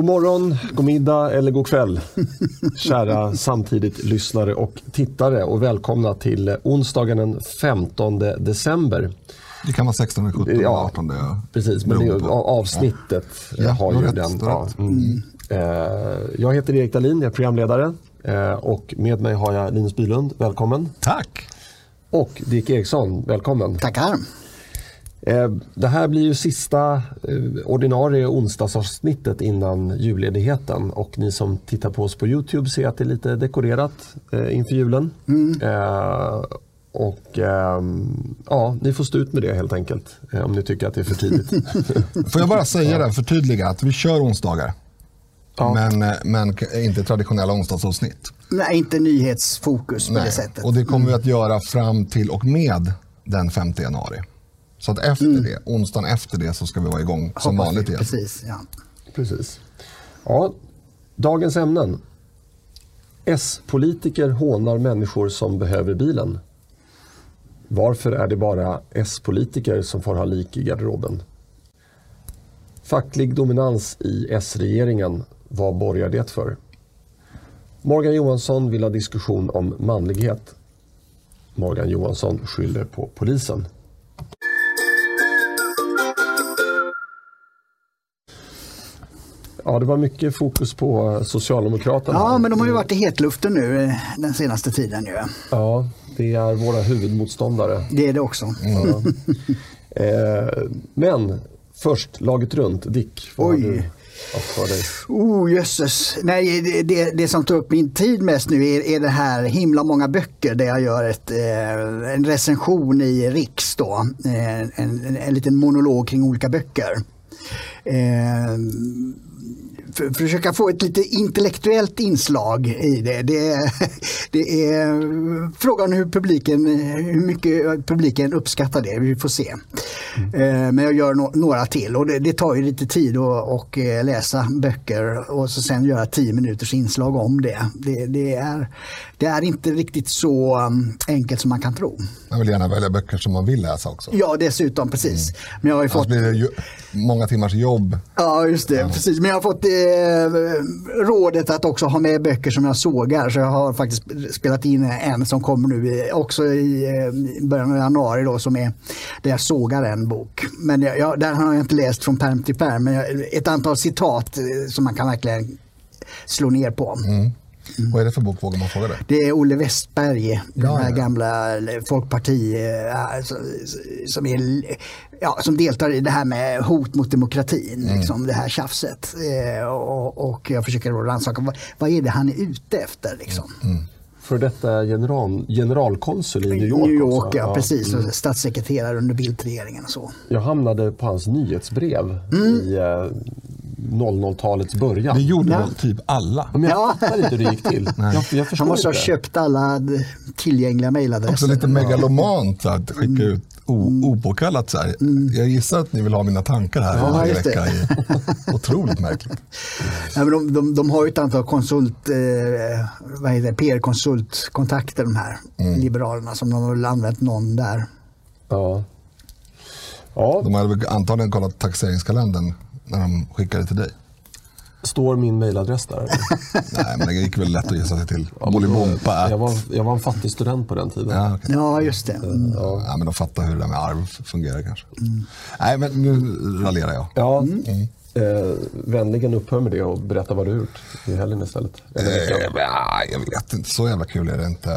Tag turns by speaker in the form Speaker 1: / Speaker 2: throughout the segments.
Speaker 1: God morgon, god middag eller god kväll kära samtidigt lyssnare och tittare och välkomna till onsdagen den 15 december.
Speaker 2: Det kan vara 16, 17, ja, 18. Det
Speaker 1: precis, men det, avsnittet ja. har ju rätt, den. Ja, mm. Eh, jag heter Erik Dahlin, jag är programledare eh, och med mig har jag Linus Bylund, välkommen.
Speaker 2: Tack.
Speaker 1: Och Dick Eriksson, välkommen.
Speaker 3: Tackar.
Speaker 1: Eh, det här blir ju sista eh, ordinarie onsdagsavsnittet innan julledigheten och ni som tittar på oss på Youtube ser att det är lite dekorerat eh, inför julen. Mm. Och ja, ni får stå ut med det helt enkelt om ni tycker att det är för tidigt.
Speaker 2: får jag bara säga det, förtydliga att vi kör onsdagar. Ja. Men, men inte traditionella onsdagsavsnitt.
Speaker 3: Nej, inte nyhetsfokus på Nej. det sättet.
Speaker 2: Och det kommer vi att göra fram till och med den 5 januari. Så att efter mm. det, onsdagen efter det så ska vi vara igång som Hoppas vanligt igen.
Speaker 3: Precis, ja.
Speaker 1: precis. Ja, dagens ämnen. S-politiker hånar människor som behöver bilen. Varför är det bara S-politiker som får ha lik i garderoben? Facklig dominans i S-regeringen, vad borgar det för? Morgan Johansson vill ha diskussion om manlighet. Morgan Johansson skyller på polisen. Ja, det var mycket fokus på Socialdemokraterna.
Speaker 3: Ja, men de har ju varit i hetluften nu eh, den senaste tiden. Ju.
Speaker 1: Ja, det är våra huvudmotståndare.
Speaker 3: Det är det också. Ja.
Speaker 1: Eh, men först, laget runt. Dick, vad Oj. har du för dig?
Speaker 3: Oh, jösses. Nej, det, det, det, som tar upp min tid mest nu är, är det här himla många böcker där jag gör ett, eh, en recension i Riks. Då. Eh, en, en, en liten monolog kring olika böcker. Eh, för, försöka få ett lite intellektuellt inslag i det. Det är, det är frågan hur publiken, hur mycket publiken uppskattar det. Vi får se. Mm. Men jag gör no några till och det, det, tar ju lite tid att och eh, läsa böcker och så sen göra tio minuters inslag om det. Det, det är, det är inte riktigt så um, enkelt som man kan tro.
Speaker 2: Man vill gärna välja böcker som man vill läsa också.
Speaker 3: Ja, dessutom precis. Mm. Men jag har fått...
Speaker 2: blir det många timmars jobb.
Speaker 3: Ja, just det. Ja. Precis. Men jag har fått eh, rådet att också ha med böcker som jag sågar. Så jag har faktiskt spelat in en som kommer nu också i eh, början av januari då, som är där jag sågar en bok. Men jag, jag, där har jag inte läst från perm till perm. Men jag, ett antal citat eh, som man kan verkligen slå ner på.
Speaker 2: Mm. Mm. Vad är det för bok, vågar man fråga det?
Speaker 3: Det är Olle Westberg, den ja, här ja. gamla folkparti eh, som, är, ja, som deltar i det här med hot mot demokratin, mm. liksom, det här tjafset. Eh, och, och jag försöker rannsaka vad, vad är det han är ute efter. Liksom. Mm
Speaker 1: för detta general, generalkonsul i New York.
Speaker 3: New York, också. ja, precis. Mm. Statssekreterare under Bildt-regeringen och så.
Speaker 1: Jag hamnade på hans nyhetsbrev mm. i eh, 00-talets början.
Speaker 2: Det gjorde ja. typ alla.
Speaker 1: Men jag fattar inte hur det gick till.
Speaker 3: Jag, jag Han måste ha köpt alla tillgängliga mejladresser.
Speaker 2: Också lite megalomant att skicka mm. ut mm. opåkallat. Så mm. Jag gissar att ni vill ha mina tankar här ja, en vecka. Otroligt märkligt.
Speaker 3: Ja, men de, de, de har ju ett antal konsult, eh, PR-konsultkontakter de här mm. liberalerna som de har väl använt någon där.
Speaker 1: Ja.
Speaker 2: ja. De hade antagligen kollat taxeringskalendern när de skickade till dig?
Speaker 1: Står min mejladress där?
Speaker 2: Nej, men det gick väl lätt att gissa sig till. Bolibompa.
Speaker 1: Jag var, jag var en fattig student på den tiden.
Speaker 3: Ja, okay. ja just det. Mm.
Speaker 2: Ja. men de fattar hur det där med arv fungerar kanske. Mm. Nej, men nu raljerar jag.
Speaker 1: Ja. Mm. Eh, vänligen upphör med det och berätta vad du har gjort i helgen istället.
Speaker 2: Eh, jag vet inte, så jävla kul är det inte.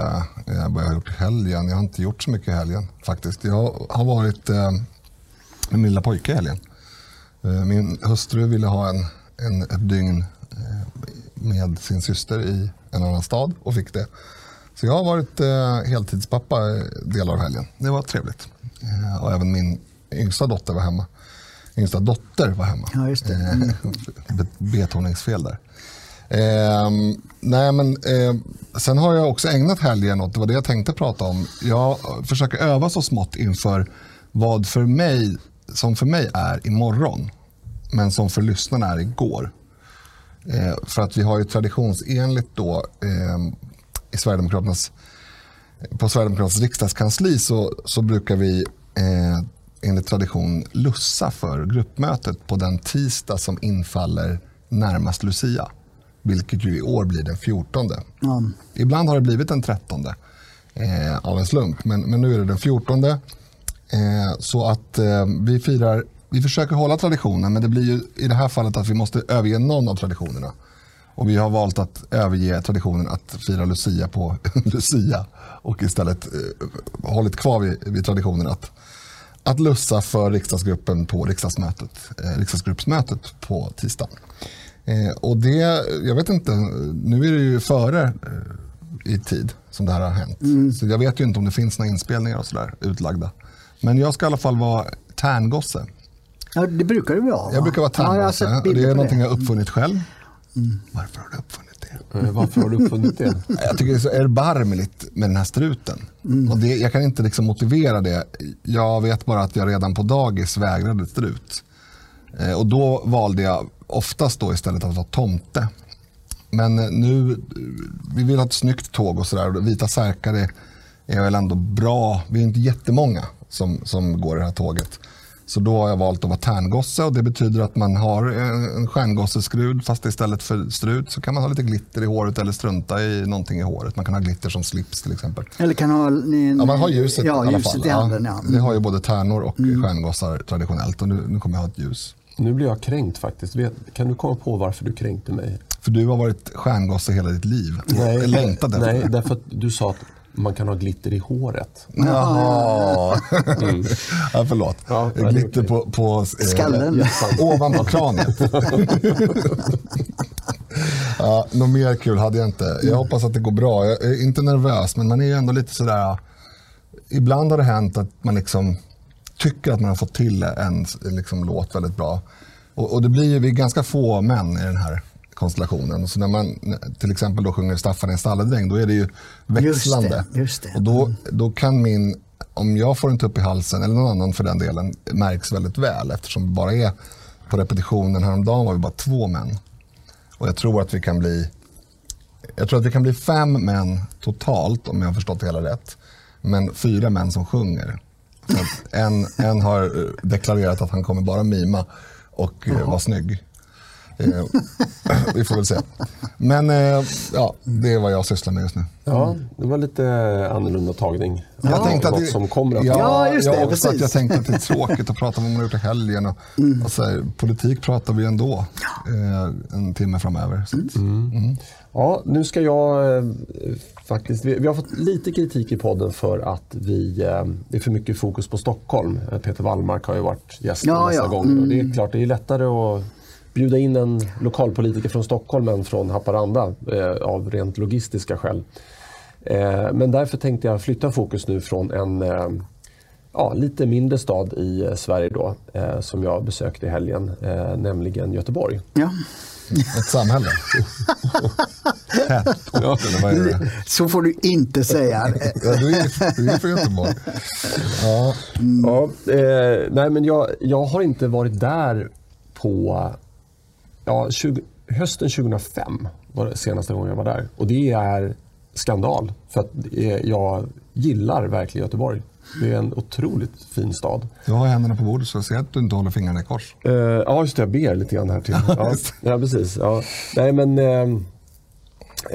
Speaker 2: Eh, vad jag har gjort i helgen? Jag har inte gjort så mycket i helgen faktiskt. Jag har varit eh, med min lilla pojke i helgen. Eh, min hustru ville ha en, en, ett dygn eh, med sin syster i en annan stad och fick det. Så jag har varit eh, heltidspappa delar av helgen. Det var trevligt. Och även min yngsta dotter var hemma. Yngsta dotter var hemma.
Speaker 3: Ja, just det. Mm.
Speaker 2: Betoningsfel där. Eh, nej, men, eh, sen har jag också ägnat helgen åt, det var det jag tänkte prata om. Jag försöker öva så smått inför vad för mig som för mig är imorgon, men som för lyssnarna är igår. Eh, för att vi har ju traditionsenligt då eh, i Sverigedemokraternas, på Sverigedemokraternas riksdagskansli så, så brukar vi eh, enligt tradition lussa för gruppmötet på den tisdag som infaller närmast Lucia. Vilket ju i år blir den 14.
Speaker 3: Ja.
Speaker 2: Ibland har det blivit den 13 eh, av en slump, men, men nu är det den 14. Eh, så att eh, vi firar, vi försöker hålla traditionen, men det blir ju i det här fallet att vi måste överge någon av traditionerna. Och vi har valt att överge traditionen att fira Lucia på Lucia och istället eh, hållit kvar vid, vid traditionen att, att lussa för riksdagsgruppen på riksdagsmötet, eh, riksdagsgruppsmötet på tisdag. Eh, och det, jag vet inte, nu är det ju före eh, i tid som det här har hänt. Så jag vet ju inte om det finns några inspelningar och sådär utlagda. Men jag ska i alla fall vara tärngosse.
Speaker 3: Ja, det brukar du vara. va?
Speaker 2: Jag brukar vara
Speaker 3: Ja, jag
Speaker 2: tärngosse.
Speaker 3: bilder
Speaker 2: det är någonting jag har uppfunnit själv.
Speaker 3: Mm.
Speaker 2: Varför har du uppfunnit det?
Speaker 1: Eh, Varför har du uppfunnit det?
Speaker 2: Jag tycker det är så erbarmligt med den här struten. Och det, jag kan inte liksom motivera det. Jag vet bara att jag redan på dagis vägrade strut. Eh, och då valde jag oftast då istället att vara tomte. Men eh, nu, vi vill ha ett snyggt tåg och sådär. Vita särkar är, är väl ändå bra. Vi är inte jättemånga som, som går i det här tåget. Så då har jag valt att vara tärngosse och det betyder att man har en, stjärngosseskrud fast istället för strut så kan man ha lite glitter i håret eller strunta i någonting i håret. Man kan ha glitter som slips till exempel.
Speaker 3: Eller kan ha en,
Speaker 2: Ja, man har ljuset
Speaker 3: ja,
Speaker 2: i alla fall.
Speaker 3: i handen. Ja.
Speaker 2: Det har ju både tärnor och stjärngossar traditionellt och nu, nu kommer jag ha ett ljus.
Speaker 1: Nu blir jag kränkt faktiskt. Kan du komma på varför du kränkte mig?
Speaker 2: För du har varit stjärngosse hela ditt liv. Nej, längtat efter
Speaker 1: nej,
Speaker 2: det.
Speaker 1: därför att du sa att man kan ha glitter i håret.
Speaker 2: Jaha. ja, förlåt.
Speaker 1: Ja,
Speaker 2: Glitter
Speaker 1: okej.
Speaker 2: på, på eh,
Speaker 3: Skallen.
Speaker 2: ovanpå kraniet. ja, något mer kul hade jag inte. Jag hoppas att det går bra. Jag är inte nervös, men man är ju ändå lite sådär... Ibland har det hänt att man liksom tycker att man har fått till en liksom, låt väldigt bra. Och, och det blir ju, vi är ganska få män i den här konstellationen. Så när man till exempel då sjunger Staffan är en stalledräng, då är det ju växlande.
Speaker 3: Just det, just det.
Speaker 2: Och då, då kan min, om jag får en tupp i halsen, eller någon annan för den delen, märks väldigt väl eftersom vi bara är på repetitionen häromdagen var vi bara två män. Och jag tror att vi kan bli jag tror att vi kan bli fem män totalt om jag har förstått det hela rätt. Men fyra män som sjunger. En, en har deklarerat att han kommer bara mima och eh, vara snygg. Eh, vi får väl se. Men eh, ja, det är vad jag sysslar med just nu.
Speaker 1: Ja, det var lite annorlunda tagning.
Speaker 2: Jag tänkte att
Speaker 1: Något
Speaker 2: det,
Speaker 1: som kommer att...
Speaker 2: ja,
Speaker 3: Ja, just det,
Speaker 2: ja, också att
Speaker 3: precis.
Speaker 2: jag tänkte att det är tråkigt att prata om vad man har gjort i helgen. Och, och så här, politik pratar vi ändå eh, en timme framöver. Så, att-
Speaker 1: Ja, nu ska jag eh, faktiskt... Vi, vi har fått lite kritik i podden för att vi, eh, det är för mycket fokus på Stockholm. Eh, Peter Wallmark har ju varit gäst
Speaker 3: Ja,
Speaker 1: en massa
Speaker 3: ja.
Speaker 1: gånger. Och det är klart, det är lättare att bjuda in en lokalpolitiker från Stockholm än från Haparanda eh, av rent logistiska skäl. Eh, men därför tänkte jag flytta fokus nu från en eh, ja, lite mindre stad i Sverige då, eh, som jag besökte i helgen, eh, nämligen Göteborg.
Speaker 3: Ja.
Speaker 2: Ett samhälle.
Speaker 3: Så får du inte säga.
Speaker 2: Ja, du är, du är från Göteborg. Ja,
Speaker 1: Ja, eh, nej men jag, jag har inte varit där på ja, 20, hösten 2005 var det senaste gången jag var där. Och det är skandal. För att eh, jag gillar verkligen Göteborg. Det är en otroligt fin stad.
Speaker 2: du har händerna på bordet så jag ser att du inte håller fingrarna i kors.
Speaker 1: Eh, ja, just det. Jag ber lite grann här till. Ja, ja precis. Ja. Nej, men, eh,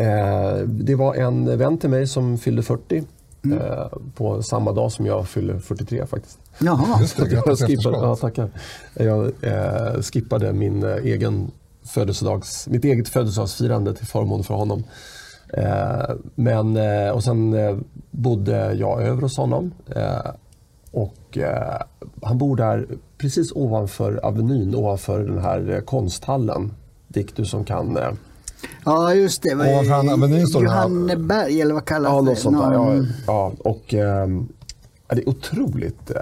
Speaker 1: eh, det var en vän till mig som fyllde 40 eh, på samma dag som jag fyller 43 faktiskt.
Speaker 3: Jaha.
Speaker 2: Just det,
Speaker 1: Jag skippade, ja, tackar. Jag eh, skippade min eh, egen födelsedags, mitt eget födelsedagsfirande till förmån för honom. Eh, men, eh, och sen eh, bodde jag över hos honom. Eh, och eh, han bor där precis ovanför Avenyn, ovanför den här eh, konsthallen. Dick, du som kan eh,
Speaker 3: Ja, just det.
Speaker 2: Anna Avenyn står det här.
Speaker 3: Johanneberg, eller vad kallas
Speaker 1: Ja,
Speaker 3: det?
Speaker 1: något sånt där. Ja, ja, och, ja, det är otroligt eh,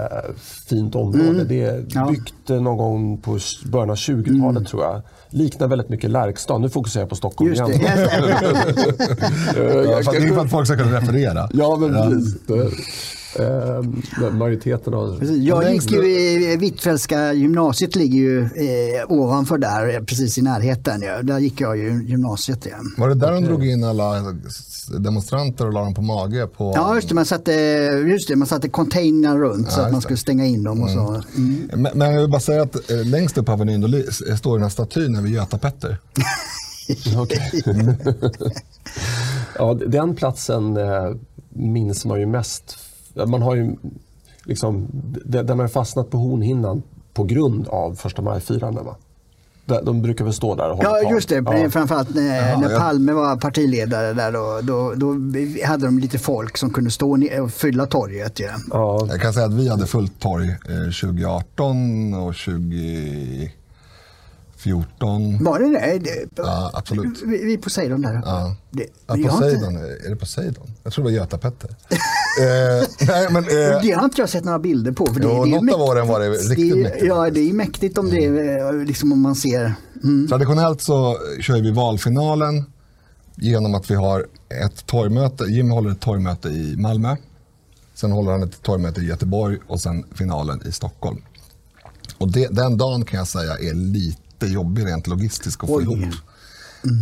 Speaker 1: fint område. Det är
Speaker 3: Mm. Ja. Mm.
Speaker 1: byggt eh, någon gång på början av 20-talet tror jag. Liknar väldigt mycket Lärkstad. Nu fokuserar jag på Stockholm
Speaker 3: Just det.
Speaker 1: igen. Eh,
Speaker 2: Ja, för, att- det är för att folk ska kunna referera.
Speaker 1: Ja, men precis. Eh, majoriteten av...
Speaker 3: Jag gick ju i Hvitfeldtska gymnasiet ligger ju eh, ovanför där, precis i närheten. Ja. Där gick jag ju gymnasiet igen.
Speaker 2: Var det där de drog in alla demonstranter och la dem på mage? På...
Speaker 3: Ja, just det. Man satte, just det, man satte containrar runt så att man skulle stänga in dem. Och så.
Speaker 2: Mm. Men, men jag vill bara säga att eh, längst upp på Avenyn står den här statyn över Göta-Petter.
Speaker 1: Ja, den platsen eh, minns man ju mest. Man har ju liksom, den har fastnat på hornhinnan på grund av första maj-firanden. Va? De- De brukar väl stå där och hålla
Speaker 3: Ja, just det.
Speaker 1: Ja.
Speaker 3: Framförallt när, när
Speaker 2: ja.
Speaker 3: Palme var partiledare där då, då, då hade de lite folk som kunde stå och fylla torget. Ja.
Speaker 1: Ja,
Speaker 2: Jag kan säga att vi hade fullt torg eh, 2018 och 2014.
Speaker 3: Var det det? det
Speaker 2: Ja, absolut.
Speaker 3: Vi, vi på Poseidon där.
Speaker 2: Ja.
Speaker 3: Det,
Speaker 2: Ja,
Speaker 3: har inte-
Speaker 2: Poseidon, är det Poseidon? Jag tror det var Göta-Petter. eh, nej, men, eh,
Speaker 3: Det har inte jag sett några bilder på. För det,
Speaker 2: Jo,
Speaker 3: det
Speaker 2: något av
Speaker 3: mäktigt.
Speaker 2: åren var det riktigt
Speaker 3: är,
Speaker 2: mäktigt.
Speaker 3: Ja, det är mäktigt om det är, liksom om man ser. Mm.
Speaker 2: Traditionellt så kör vi valfinalen genom att vi har ett torgmöte. Jimmy håller ett torgmöte i Malmö. Sen håller han ett torgmöte i Göteborg och sen finalen i Stockholm. Och det, den dagen kan jag säga är lite jobbig rent logistiskt att få
Speaker 3: Oj.
Speaker 2: ihop.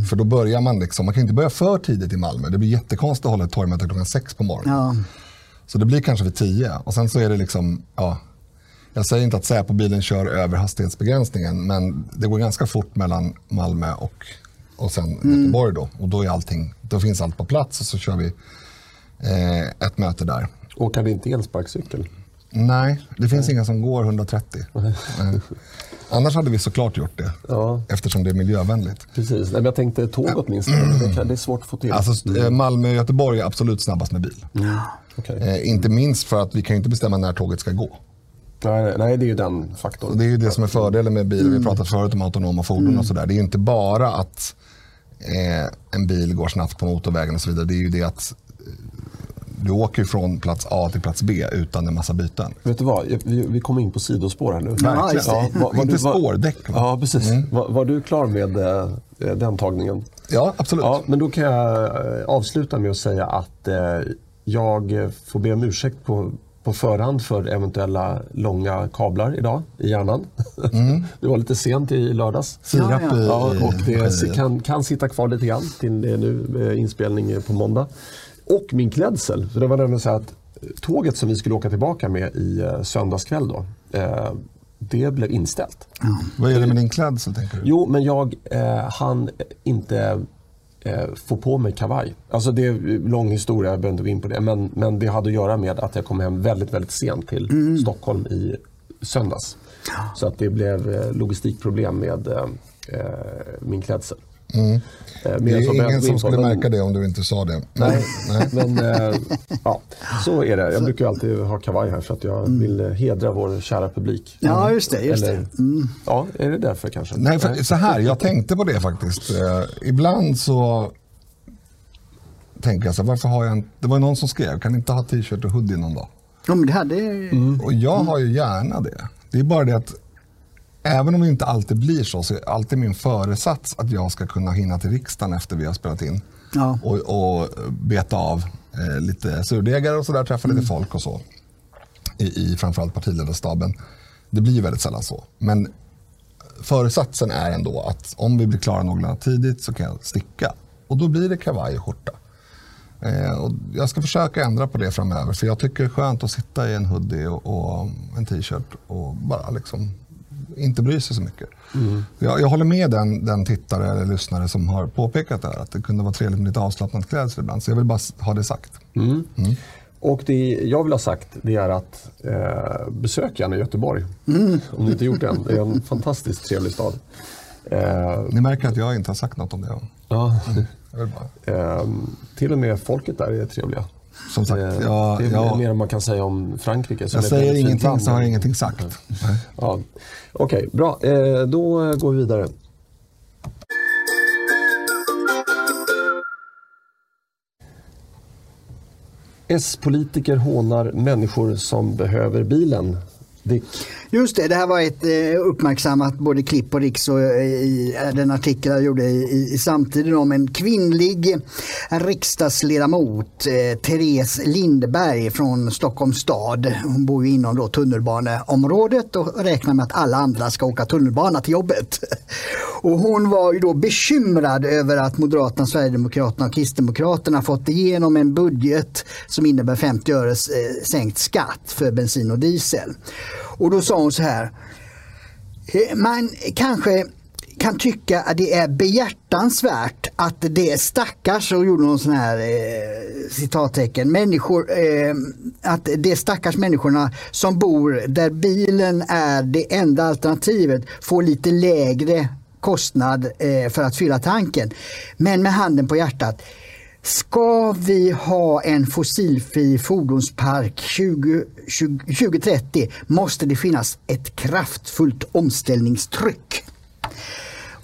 Speaker 2: För då börjar man liksom, man kan inte börja för tidigt i Malmö. Det blir jättekonstigt att hålla ett torgmöte klockan sex på morgonen.
Speaker 3: Ja.
Speaker 2: Så det blir kanske vid 10 och sen så är det liksom, ja, jag säger inte att Säpo-bilen kör över hastighetsbegränsningen men det går ganska fort mellan Malmö och, och sen Göteborg då. Och då, är allting, då finns allt på plats och så kör vi eh, ett möte där.
Speaker 1: åker vi inte elsparkcykel?
Speaker 2: Nej, det finns inga som går 130. Nej. Annars hade vi såklart gjort det
Speaker 1: Ja.
Speaker 2: eftersom det är miljövänligt.
Speaker 1: Precis, Nej, men jag tänkte tåg åtminstone. Det, är svårt att få till.
Speaker 2: Alltså, eh, Malmö och Göteborg är absolut snabbast med bil.
Speaker 1: Okej.
Speaker 2: Eh, inte minst för att vi kan inte bestämma när tåget ska gå.
Speaker 1: nej, nej, det är ju den
Speaker 2: Och
Speaker 1: faktorn.
Speaker 2: det är ju det som är fördelen med bil. Vi har pratat förut om autonoma fordon och sådär. Det är inte bara att eh, en bil går snabbt på motorvägen och så vidare. Det är ju det att eh, du åker ju från plats A till plats B utan en massa byten.
Speaker 1: Vet du vad, vi, vi kommer in på sidospår här nu.
Speaker 3: Ja,
Speaker 1: var- var
Speaker 2: Inte
Speaker 1: du- var-
Speaker 2: spårdäck?
Speaker 1: Ja, precis. Var, var du klar med eh, den tagningen?
Speaker 2: Ja, absolut.
Speaker 1: Ja, men då kan jag eh, avsluta med att säga att eh, jag får be om ursäkt på, på förhand för eventuella långa kablar idag i hjärnan. det var lite sent i lördags.
Speaker 2: Sirap
Speaker 3: Ja, ja.
Speaker 1: Ja, och det kan, kan sitta kvar lite grann till det är nu eh, inspelning på måndag. Och min klädsel. För det var nämligen så att eh, tåget som vi skulle åka tillbaka med i eh, söndagskväll då, eh, det blev inställt.
Speaker 2: Vad är det med din klädsel tänker du?
Speaker 1: Jo, men jag eh, hann inte eh, få på mig kavaj. Alltså det är en lång historia, jag behöver inte gå in på det. Men, men det hade att göra med att jag kom hem väldigt, väldigt sent till Stockholm i söndags. Så att det blev logistikproblem med eh, min klädsel.
Speaker 2: Mm.
Speaker 1: Eh,
Speaker 2: Det
Speaker 1: mer
Speaker 2: är ingen som skulle
Speaker 1: men-
Speaker 2: märka det om du inte sa det.
Speaker 1: Nej,
Speaker 2: Nej.
Speaker 1: men eh, ja, så är det. Jag brukar alltid ha kavaj här för att jag vill eh, hedra vår kära publik.
Speaker 3: Ja, just det. Just
Speaker 1: Eller,
Speaker 3: det. Mm.
Speaker 1: Ja, är det därför kanske?
Speaker 2: Nej, för, så här, jag tänkte på det faktiskt. Eh, ibland så tänker jag så här, varför har jag en, Det var någon som skrev, kan inte ha t-shirt och hoodie någon dag?
Speaker 3: Ja, men det hade...
Speaker 2: Och jag har ju gärna det. Det är bara det att även om det inte alltid blir så, så är alltid min föresats att jag ska kunna hinna till riksdagen efter vi har spelat in.
Speaker 3: Ja.
Speaker 2: Och, och beta av eh, lite surdegar och sådär, träffa lite folk och så. I, i framförallt partiledarstaben. Det blir väldigt sällan så. Men föresatsen är ändå att om vi blir klara någorlunda tidigt så kan jag sticka. Och då blir det kavaj och skjorta. Eh, och jag ska försöka ändra på det framöver. För jag tycker det är skönt att sitta i en hoodie och, och en t-shirt och bara liksom inte bry sig så mycket. Jag, jag håller med den, den tittare eller lyssnare som har påpekat det här. Att det kunde vara trevligt med lite avslappnad klädsel ibland. Så jag vill bara ha det sagt.
Speaker 1: Och det jag vill ha sagt det är att eh, besök gärna Göteborg. Om ni inte gjort det än. Det är en fantastiskt trevlig stad. Eh,
Speaker 2: Ni märker att jag inte har sagt något om det.
Speaker 1: ja,
Speaker 2: Jag vill bara.
Speaker 1: eh, till och med folket där är trevliga.
Speaker 2: Som sagt,
Speaker 1: Eh,
Speaker 2: jag,
Speaker 1: det är
Speaker 2: jag,
Speaker 1: mer än man kan säga om Frankrike.
Speaker 2: jag säger ingenting
Speaker 1: land.
Speaker 2: så har jag ingenting sagt. Nej.
Speaker 1: Ja. Okej, bra. Eh, då går vi vidare. S-politiker hånar människor som behöver bilen. Dick.
Speaker 3: Just det, det här var ett eh, uppmärksammat både klipp på Riks och eh, i eh, den artikel jag gjorde i, i, samtiden om en kvinnlig riksdagsledamot, Therese Lindberg från Stockholms stad. Hon bor ju inom då tunnelbaneområdet och räknar med att alla andra ska åka tunnelbana till jobbet. Och hon var ju då bekymrad över att Moderaterna, Sverigedemokraterna och Kristdemokraterna fått igenom en budget som innebär 50 öres sänkt skatt för bensin och diesel. Och då sa hon så här. Eh, man kanske kan tycka att det är behjärtansvärt att det är stackars, och gjorde någon sån här eh, citattecken, människor, eh, att det är stackars människorna som bor där bilen är det enda alternativet får lite lägre kostnad eh, för att fylla tanken. Men med handen på hjärtat, Ska vi ha en fossilfri fordonspark 20, 20, 2030 måste det finnas ett kraftfullt omställningstryck.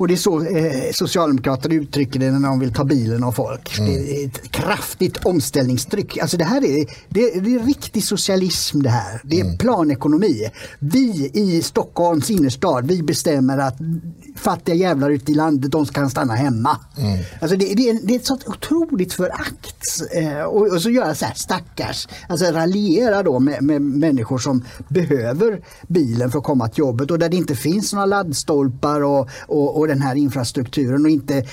Speaker 3: Och det är så eh, Socialdemokraterna uttrycker det när de vill ta bilen av folk. Det är ett kraftigt omställningstryck. Alltså det här är, det, det är riktig socialism det här. Det är planekonomi. Vi i Stockholms innerstad, vi bestämmer att fattiga jävlar ute i landet, de ska stanna hemma. Alltså det, det, är, det är ett sånt otroligt förakt. Eh, och, och så göra så här stackars, alltså raljera då med, med människor som behöver bilen för att komma till jobbet och där det inte finns några laddstolpar och, och, och den här infrastrukturen. Och inte, eh,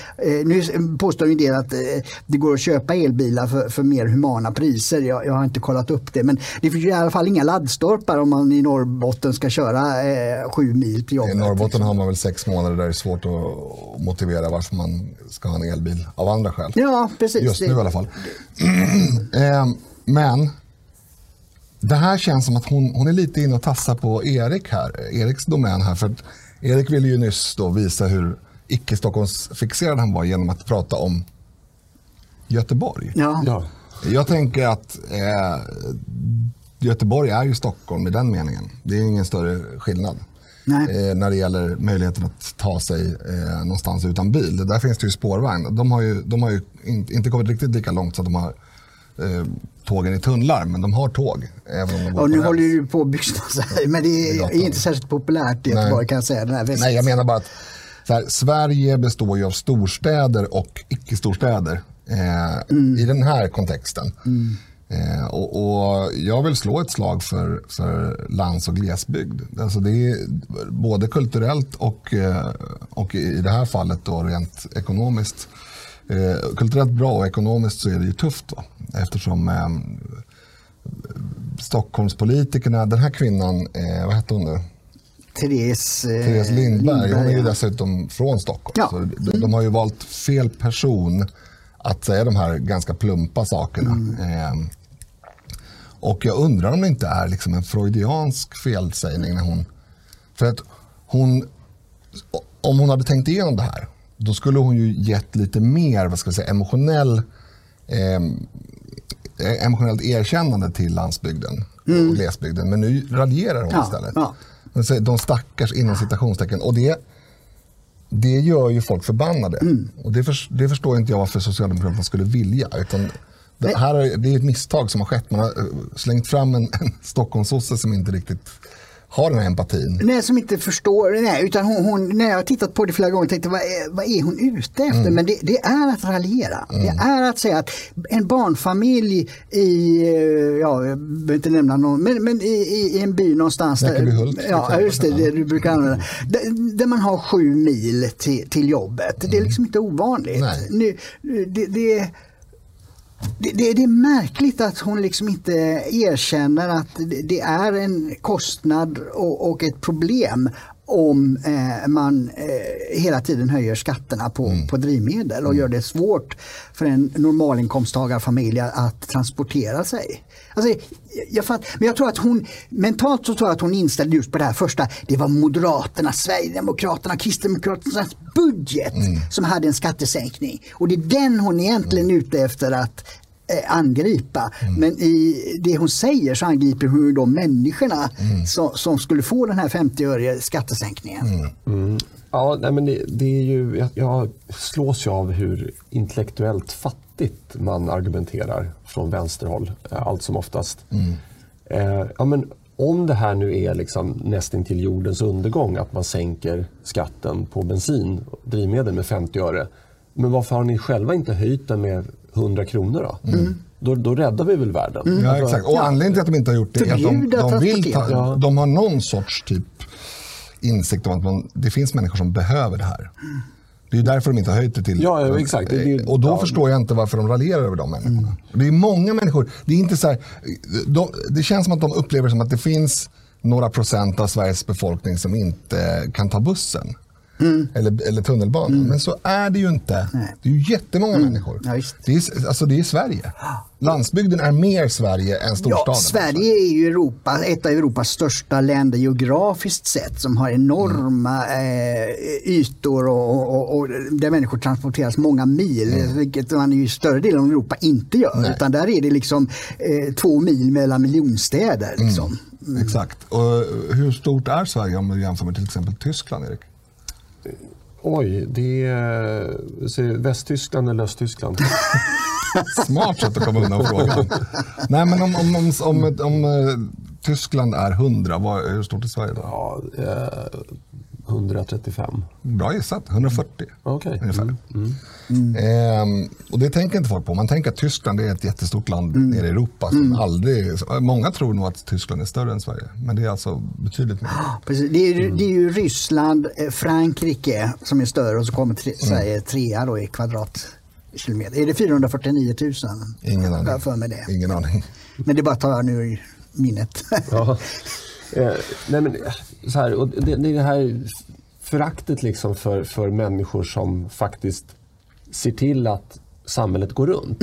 Speaker 3: nu påstår ju en del att eh, det går att köpa elbilar för, för mer humana priser. Jag, jag har inte kollat upp det men det finns i alla fall inga laddstolpar om man i Norrbotten ska köra eh, sju mil till jobbet.
Speaker 2: I Norrbotten har man väl sex månader där det är svårt att motivera varför man ska ha en elbil av andra skäl.
Speaker 3: Ja, precis.
Speaker 2: Just nu
Speaker 3: Det-
Speaker 2: i alla fall. Eh, Men det här känns som att hon, hon är lite inne och tassar på Erik här, Eriks domän här. För Erik ville ju nyss då visa hur icke Stockholmsfixerad han var genom att prata om Göteborg.
Speaker 3: Ja.
Speaker 1: Ja.
Speaker 2: Jag tänker att eh, Göteborg är ju Stockholm i den meningen. Det är ingen större skillnad.
Speaker 3: Nej.
Speaker 2: Eh, när det gäller möjligheten att ta sig eh, någonstans utan bil. Där finns det ju spårvagn. De har ju, de har ju in, inte kommit riktigt lika långt så att de har eh, tågen i tunnlar, men de har tåg. Även om de går
Speaker 3: Och nu håller ju på att byggsna så här, men det är, inte särskilt populärt i Göteborg kan jag säga. Den här väst-
Speaker 2: Nej, jag menar bara att här, Sverige består ju av storstäder och icke-storstäder eh, i den här kontexten. Eh, och, och jag vill slå ett slag för, för lands och glesbygd. Alltså det är både kulturellt och, eh, och i det här fallet då rent ekonomiskt. Eh, kulturellt bra och ekonomiskt så är det ju tufft då, eftersom eh, Stockholmspolitikerna, den här kvinnan, eh, vad hette hon nu?
Speaker 3: Therese, eh,
Speaker 2: Therese Lindberg, hon är ju dessutom från Stockholm.
Speaker 3: Ja.
Speaker 2: Så de, de har ju valt fel person att säga de här ganska plumpa sakerna. Eh, och jag undrar om det inte är liksom en freudiansk felsägning när hon... För att hon... Om hon hade tänkt igenom det här, då skulle hon ju gett lite mer vad ska jag säga, emotionell eh, emotionellt erkännande till landsbygden och glesbygden. Men nu raljerar hon
Speaker 3: Ja,
Speaker 2: istället.
Speaker 3: ja.
Speaker 2: De stackars inom citationstecken. Och det, det gör ju folk förbannade.
Speaker 3: Mm.
Speaker 2: Och det, för, det förstår inte jag varför Socialdemokraterna skulle vilja. Utan det, här är, det är ett misstag som har skett. Man har eh, slängt fram en, en Stockholmssosse som inte riktigt har den här empatin.
Speaker 3: Nej, som inte förstår. Nej, utan hon, hon, när jag har tittat på det flera gånger tänkte vad är, vad är hon ute efter?
Speaker 2: Mm.
Speaker 3: Men det, det är att raljera. Det är att säga att en barnfamilj i, eh, ja, jag behöver inte nämna någon, men, men i, i, en by någonstans. där- Ja,
Speaker 2: exempel.
Speaker 3: just det, det du brukar använda. Där, där man har sju mil till, till jobbet. Det är liksom inte ovanligt.
Speaker 2: Mm. Nej.
Speaker 3: Nu, det, det, det, det, det är märkligt att hon liksom inte erkänner att det, det är en kostnad och, och ett problem om eh, man eh, hela tiden höjer skatterna på, på drivmedel och gör det svårt för en normalinkomsttagarfamilj att transportera sig. Alltså, jag fatt, men jag tror att hon mentalt så tror jag att hon inställde just på det här första. Det var Moderaterna, Sverigedemokraterna, Kristdemokraternas budget som hade en skattesänkning. Och det är den hon egentligen är ute efter att eh, angripa. Men i det hon säger så angriper hon de människorna som, som skulle få den här 50-öriga skattesänkningen.
Speaker 1: Ja, nej, men det, det är ju, jag, jag slås ju av hur intellektuellt fattigt man argumenterar från vänsterhåll, eh, allt som oftast. Eh, ja, men om det här nu är liksom nästintill jordens undergång, att man sänker skatten på bensin och drivmedel med 50 öre. Men varför har ni själva inte höjt den med 100 kronor då?
Speaker 3: Mm.
Speaker 1: Då, då räddar vi väl världen?
Speaker 2: Ja,
Speaker 1: Alltså,
Speaker 2: exakt. Och anledningen till att de inte har gjort det är att de, de, vill ta, de har någon sorts typ insikt om att man, det finns människor som behöver det här. Det är därför de inte har höjt det till...
Speaker 1: Ja, exakt. Ju-
Speaker 2: och då
Speaker 1: ja.
Speaker 2: förstår jag inte varför de raljerar över de människorna. Det är många människor. Det, är inte så här, de, det känns som att de upplever som att det finns några procent av Sveriges befolkning som inte kan ta bussen. Eller, eller tunnelbanan. Men så är det ju inte. Det är ju jättemånga människor.
Speaker 3: Ja,
Speaker 2: det, är, alltså, det är Sverige. Landsbygden är mer Sverige än storstaden.
Speaker 3: Ja, Sverige är ju Europa, ett av Europas största länder geografiskt sett som har enorma eh, ytor och, och, och, där människor transporteras många mil, vilket man i större delen av Europa inte gör.
Speaker 2: Nej.
Speaker 3: Utan där är det liksom eh, två mil mellan miljonstäder. Liksom.
Speaker 2: Exakt. Och hur stort är Sverige om du jämför med till exempel Tyskland, Erik?
Speaker 1: Oj, det är Västtyskland eller Östtyskland?
Speaker 2: Smart sätt att komma undan frågan. Nej, men om, om, om, om, om eh, Tyskland är 100, vad, hur stort är Sverige då?
Speaker 1: Ja, eh, 135.
Speaker 2: Bra gissat, 140
Speaker 1: Okej.
Speaker 2: ungefär. Ehm, och det tänker inte folk på. Man tänker att Tyskland är ett jättestort land nere i Europa. Som aldrig, många tror nog att Tyskland är större än Sverige. Men det är alltså betydligt mer.
Speaker 3: Precis. Det, är, ju- det är ju Ryssland, eh, Frankrike som är större och så kommer tre, Sverige trea då i kvadratkilometer. Är det 449 000?
Speaker 2: Ingen aning.
Speaker 3: Jag har för mig det.
Speaker 2: Ingen aning.
Speaker 3: Men det är bara att ta nu i minnet.
Speaker 1: Ja. Eh, nej men, eh, så här, och det, det är det här föraktet liksom för, för människor som faktiskt ser till att samhället går runt.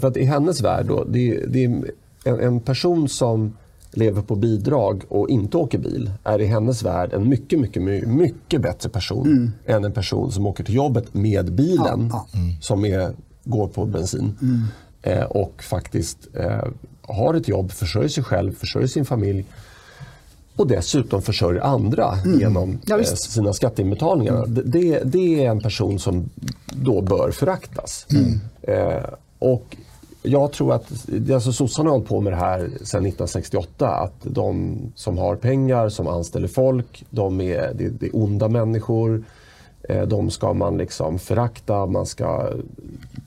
Speaker 1: För att i hennes värld, då, det, det är en, en person som lever på bidrag och inte åker bil är i hennes värld en mycket, mycket, my- mycket bättre person än en person som åker till jobbet med bilen
Speaker 3: Ja,
Speaker 1: som är, går på bensin. Eh, och faktiskt eh, har ett jobb, försörjer sig själv, försörjer sin familj och dessutom försörjer andra genom
Speaker 3: Mm. Ja,
Speaker 1: eh.
Speaker 3: Mm.
Speaker 1: sina skatteinbetalningar. Det- Det, det är en person som då bör föraktas.
Speaker 3: Mm.
Speaker 1: Eh, och jag tror att alltså sossarna har hållit på med det här sedan 1968. Att de som har pengar, som anställer folk, de är, det, det är onda människor. Eh, De ska man liksom förakta, man ska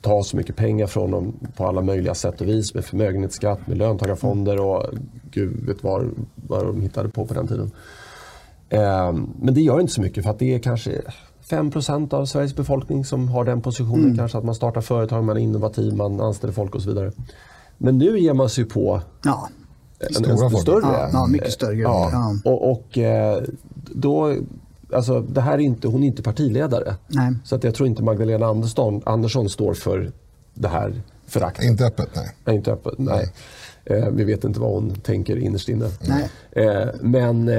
Speaker 1: ta så mycket pengar från dem på alla möjliga sätt och vis med förmögenhetsskatt, med löntagarfonder och gud vet vad, vad de hittade på på den tiden. Eh, Men det gör inte så mycket för att det är kanske 5% av Sveriges befolkning som har den positionen. Kanske att man startar företag, man är innovativ, man anställer folk och så vidare. Men nu ger man sig på
Speaker 3: Ja,
Speaker 1: en, en större.
Speaker 3: Ja, ja, mycket större.
Speaker 1: Ja. Och, och eh, då, alltså, det här är inte, hon är inte partiledare.
Speaker 3: Nej.
Speaker 1: Så att jag tror inte Magdalena Andersson, Andersson står för det här föraktet.
Speaker 2: Inte öppet, nej.
Speaker 1: Nej, inte öppet. Nej. Eh, vi vet inte vad hon tänker innerst inne.
Speaker 3: Nej.
Speaker 1: Eh, men eh,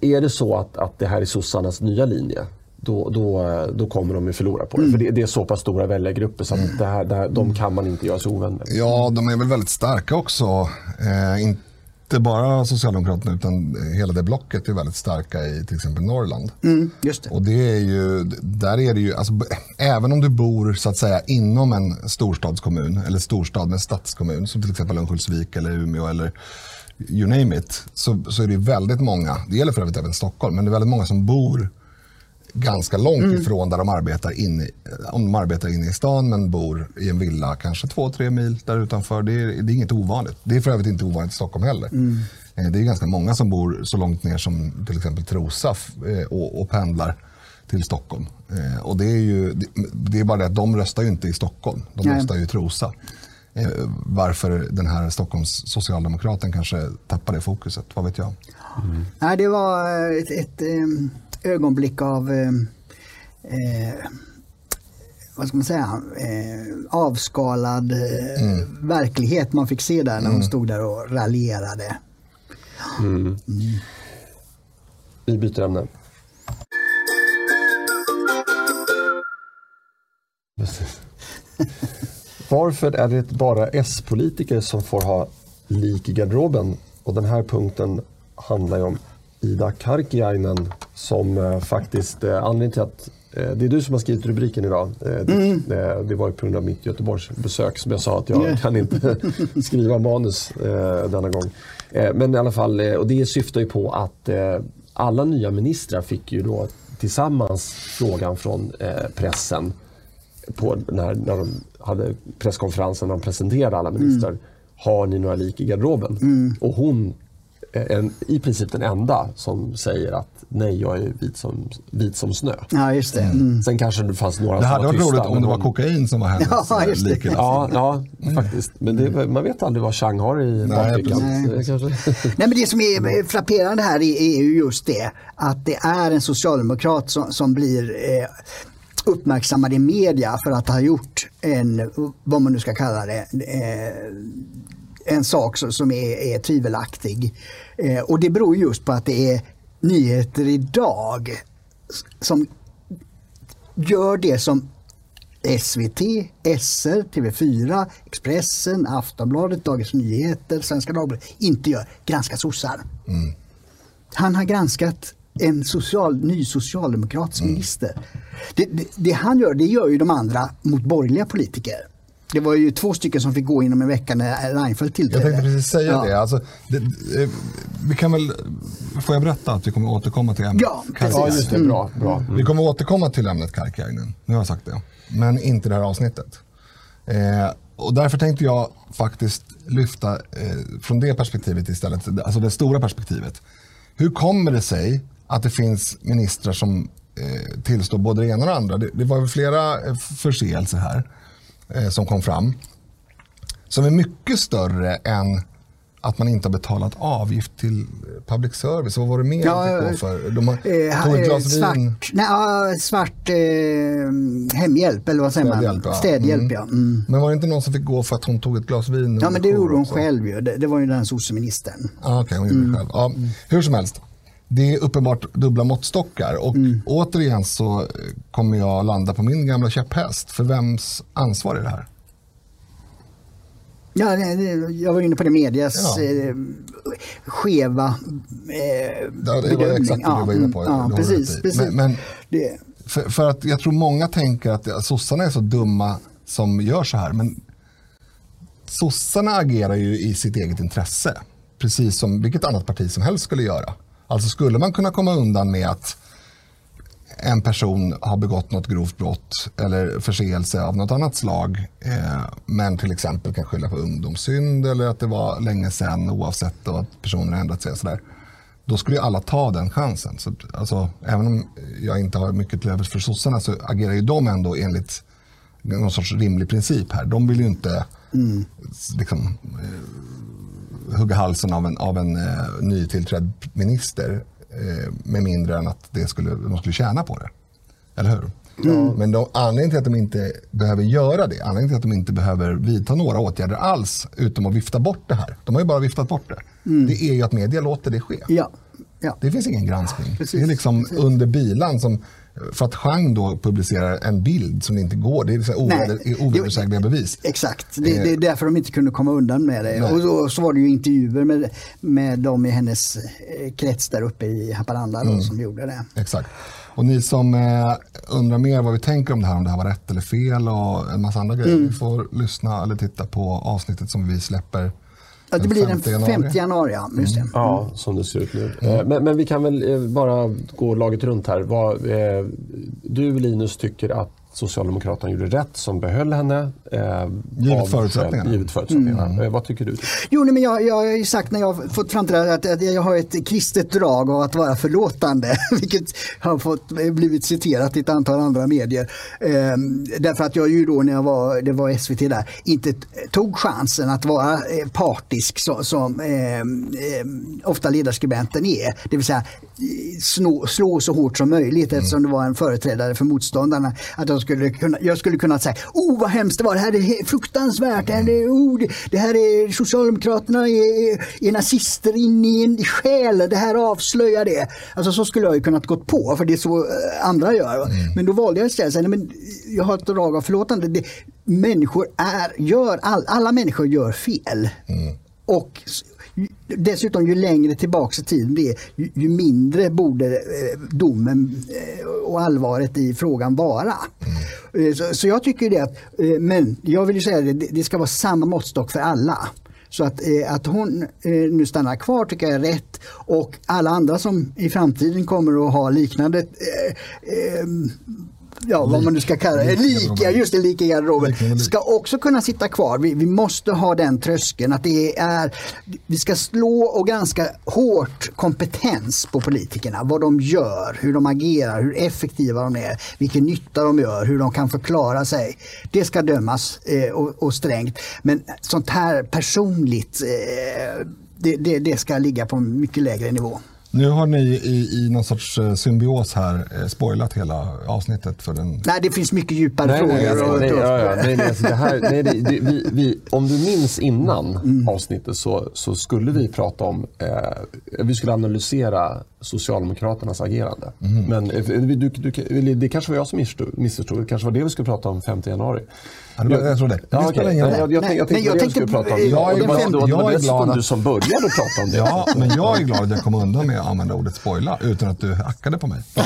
Speaker 1: är det så att, att det här är sossarnas nya linje, då, då, eh, då kommer de ju förlora på det.
Speaker 3: Mm.
Speaker 1: För det, det är så pass stora väljargrupper så att det här, det här, de kan man inte göra sig ovän med.
Speaker 2: Ja, de är väl väldigt starka också. Eh, inte bara Socialdemokraterna utan hela det blocket är väldigt starka i till exempel Norrland.
Speaker 3: mm, just det.
Speaker 2: Och det är ju, där är det ju, alltså, även om du bor så att säga inom en storstadskommun eller storstad med stadskommun som till exempel Örnsköldsvik eller Umeå eller you name it, så, så är det väldigt många, det gäller för övrigt även Stockholm, men det är väldigt många som bor ganska långt ifrån där de arbetar inne, om de arbetar inne i stan men bor i en villa kanske två, tre mil där utanför. Det är, det är inget ovanligt. Det är för övrigt inte ovanligt i Stockholm heller. Eh, Det är ganska många som bor så långt ner som till exempel Trosa eh, och, och pendlar till Stockholm. Eh, Och det är ju det, är bara det att de röstar ju inte i Stockholm. De
Speaker 3: Nej.
Speaker 2: röstar ju i Trosa. Varför den här Stockholms socialdemokraten kanske tappar det fokuset, vad vet jag.
Speaker 3: Nej, det var eh, ett, ett em, ögonblick av em, eh, vad ska man säga, eh, avskalad eh, verklighet man fick se där när hon stod där och raljerade.
Speaker 1: Vi byter ämne. Varför är det bara S-politiker som får ha lik i garderoben? Och den här punkten handlar ju om Ida Karkiainen som eh, faktiskt, eh, anledningen till att Eh, det är du som har skrivit rubriken idag. Mm. det, det var på grund av mitt Göteborgsbesök som jag sa att jag kan inte skriva manus denna gång. Men i alla fall, och det syftar ju på att alla nya ministrar fick ju då tillsammans frågan från pressen på när, när de hade presskonferensen när de presenterade alla ministrar. Mm. Har ni några lik i garderoben? Mm. Och hon en, i princip den enda som säger att nej, jag är vit som, vit som snö.
Speaker 3: Ja, just det. Mm.
Speaker 1: mm. Sen kanske det fanns några
Speaker 2: det
Speaker 1: som
Speaker 2: var tysta. Det hade varit roligt om det var kokain som var hennes ja, just det.
Speaker 1: Ja, ja mm. faktiskt. Men det, man vet aldrig vad Chang har i bakfickan.
Speaker 3: Nej. nej, men det som är frapperande här är ju just det att det är en socialdemokrat som, som blir eh, uppmärksammad i media för att ha gjort en, vad man nu ska kalla det, eh, en sak som är, är tvivelaktig. Eh, och det beror just på att det är nyheter idag som gör det som SVT, SR, TV4, Expressen, Aftonbladet, Dagens Nyheter, Svenska Dagbladet inte gör, granskar sossar. Mm. Han har granskat en social, ny socialdemokratisk mm. minister. Det, det, det, han gör, det gör ju de andra mot borgerliga politiker. Det var ju två stycken som fick gå inom en vecka när Reinfeldt tillträdde.
Speaker 2: Jag tänkte precis säga ja. det. Alltså, det, det. Vi kan väl, får jag berätta att vi kommer återkomma till ämnet
Speaker 3: Ja, precis.
Speaker 1: Ja, just det. Bra, bra.
Speaker 2: Mm. Vi kommer återkomma till ämnet Karkiainen. Nu har jag sagt det. Men inte det här avsnittet. Eh, och därför tänkte jag faktiskt lyfta eh, från det perspektivet istället. Alltså det stora perspektivet. Hur kommer det sig att det finns ministrar som eh, tillstår både det ena och det andra? Det, det var flera eh, förseelser här som kom fram. Som är mycket större än att man inte har betalat avgift till public service. Vad var det mer ja, de för? De har eh, glas
Speaker 3: svart,
Speaker 2: vin.
Speaker 3: Nej, svart eh, hemhjälp eller vad säger Städhjälp, man? Ja. Städhjälp. Mm. Ja. Mm.
Speaker 2: Men var det inte någon som fick gå för att hon tog ett glas vin?
Speaker 3: Ja men det gjorde hon själv ju. Det, det var ju den sosseministern.
Speaker 2: Ah, okay, hon gjorde mm. det själv. Ja, hur som helst. Det är uppenbart dubbla måttstockar och mm. återigen så kommer jag landa på min gamla käpphäst. För vems ansvar är det här?
Speaker 3: Ja, jag var inne på det medias ja. eh, skeva eh,
Speaker 2: ja, Det var exakt det du var inne på.
Speaker 3: Ja, precis, precis.
Speaker 2: Men, men för, för, att jag tror många tänker att sossarna är så dumma som gör så här. Men sossarna agerar ju i sitt eget intresse. Precis som vilket annat parti som helst skulle göra. Alltså skulle man kunna komma undan med att en person har begått något grovt brott eller förseelse av något annat slag eh, men till exempel kan skylla på ungdomssynd eller att det var länge sedan oavsett och att personen har ändrat sig. Sådär. Då skulle ju alla ta den chansen. Så, alltså, även om jag inte har mycket till övers för sossarna så agerar ju de ändå enligt någon sorts rimlig princip här. De vill ju inte mm. liksom, eh, hugga halsen av en, av en eh, nytillträdd minister Eh, med mindre än att det skulle, de skulle tjäna på det. Eller hur? Mm. Men de, anledningen till att de inte behöver göra det, anledningen till att de inte behöver vidta några åtgärder alls utom att vifta bort det här. De har ju bara viftat bort det. Mm. Det är ju att media låter det ske.
Speaker 3: Ja. Ja.
Speaker 2: Det finns ingen granskning. Precis. Det är liksom Precis. under bilan som för att Chang då publicerar en bild som inte går. Det är ovedersägliga bevis.
Speaker 3: Exakt, det, det, är eh. därför de inte kunde komma undan med det. Och då, så var det ju intervjuer med, med dem i hennes eh, krets där uppe i Haparanda då, mm. som gjorde det.
Speaker 2: Exakt. Och ni som eh, undrar mer vad vi tänker om det här, om det här var rätt eller fel och en massa andra grejer. Mm. får lyssna eller titta på avsnittet som vi släpper
Speaker 3: Ja, det blir den 5 januari. ja. Just det.
Speaker 1: Mm. Ja, som det ser ut nu. Mm. Men, men, vi kan väl eh, bara gå laget runt här. Eh, du Linus tycker att Socialdemokraterna gjorde rätt som behöll henne.
Speaker 2: Eh, givet förutsättningarna.
Speaker 1: Givet förutsättningarna. Mm. Eh, vad tycker du?
Speaker 3: Jo, nej, men jag, jag har ju sagt när jag har fått fram till det här att, jag har ett kristet drag av att vara förlåtande. Vilket har fått, blivit citerat i ett antal andra medier. Eh, därför att jag ju då när jag var, det var SVT där, inte tog chansen att vara eh, partisk så, som ehm, ehm, ofta ledarskribenten är. Det vill säga slå, slå så hårt som möjligt eftersom mm. det var en företrädare för motståndarna. Att jag skulle kunna, jag skulle kunna säga, oh vad hemskt det var, det här är fruktansvärt, det här är, oh, det här är Socialdemokraterna är, är nazister in i en själ, det här avslöjar det. Alltså så skulle jag ju kunnat gått på, för det är så eh, andra gör. Mm. Men då valde jag istället, nej, men jag har ett drag av förlåtande. Det, människor är, gör, all, alla människor gör fel. Mm. Och dessutom ju längre tillbaka i tiden det är, ju, ju mindre borde eh, domen eh, och allvaret i frågan vara. Mm. Så, så, jag tycker det, att, eh, men jag vill säga det, det ska vara samma måttstock för alla. Så att, eh, att hon eh, nu stannar kvar tycker jag är rätt och alla andra som i framtiden kommer att ha liknande eh, ja, vad man nu ska kalla det, lika, just det, lika garderoben, ska också kunna sitta kvar. Vi, vi, måste ha den tröskeln att det är, vi ska slå och ganska hårt kompetens på politikerna, vad de gör, hur de agerar, hur effektiva de är, vilken nytta de gör, hur de kan förklara sig. Det ska dömas eh, och, och, strängt. Men sånt här personligt, eh, det, det, det ska ligga på en mycket lägre nivå.
Speaker 2: Nu har ni i, i någon sorts eh, symbios här eh, spoilat hela avsnittet för den.
Speaker 3: Nej, det finns mycket djupare nej, frågor.
Speaker 1: Nej, nej, ja, ja, nej, nej, alltså det här, nej, det, det, vi, vi, om du minns innan mm. avsnittet så, så skulle vi prata om, eh, vi skulle analysera Socialdemokraternas agerande. Mm. Men eh, du, du, det kanske var jag som missförstod, det kanske var det vi skulle prata om 5 januari.
Speaker 2: Jag, jag tror det.
Speaker 1: Ja, okay. jag, jag, jag, jag tänkte jag tänkte prata om. Jag är, glad, jag, jag är glad att du som började prata om det.
Speaker 2: Ja, men jag är glad att jag kom undan med att använda ordet spoila utan att du hackade på mig. Ja.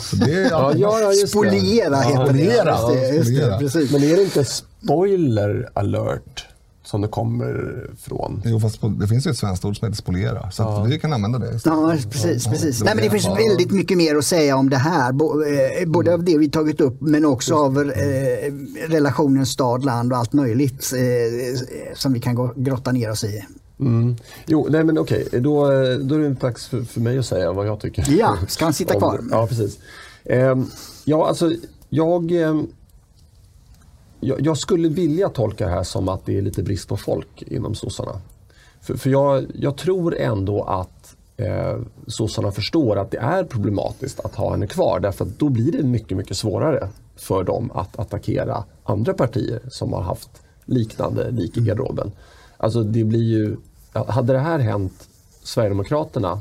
Speaker 3: Så det är ja, ja, Spoliera heter det. Ja, just det,
Speaker 1: precis. Men är det inte spoiler alert? Som det kommer från.
Speaker 2: Jo, fast det finns ju ett svenskt ord som heter spoliera, så ja. vi kan använda det.
Speaker 3: Ja, precis. precis. Ja, Nej, men det finns väldigt mycket mer att säga om det här, eh, både av det vi tagit upp men också av eh, relationen stad-land och allt möjligt eh, som vi kan gå, grotta ner oss i.
Speaker 1: Mm. Jo, nej men okej, då, då är det dags för, för mig att säga vad jag tycker.
Speaker 3: Ja, ska han sitta kvar?
Speaker 1: ja, precis. Eh, ja, alltså jag ehm, jag, jag, skulle vilja tolka det här som att det är lite brist på folk inom sossarna. För, för jag, jag, tror ändå att eh, sossarna förstår att det är problematiskt att ha henne kvar. Därför att då blir det mycket, mycket svårare för dem att attackera andra partier som har haft liknande lik i garderoben. Alltså det blir ju, hade det här hänt Sverigedemokraterna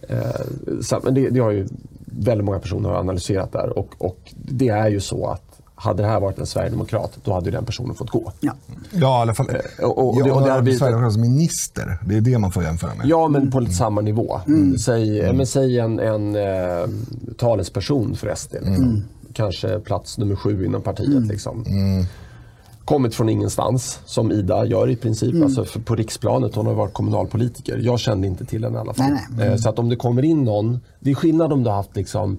Speaker 1: eh, det, det, har ju väldigt många personer analyserat där och, och det är ju så att hade det här varit en sverigedemokrat, då hade den personen fått gå.
Speaker 2: Ja, ja i alla fall. Eh, och, och, ja, och det, Sverigedemokraternas minister, det är det man får jämföra med.
Speaker 1: Ja, men på lite samma nivå. Mm. Säg, mm. Men säg en, en eh, talesperson för SD. Liksom. Mm. Kanske plats nummer sju inom partiet. Mm. Liksom. Mm. Kommit från ingenstans, som Ida gör i princip. Mm. Alltså på riksplanet, hon har varit kommunalpolitiker. Jag kände inte till henne i alla fall. Nej, nej. Eh, så att om det kommer in någon, det är skillnad om du har haft liksom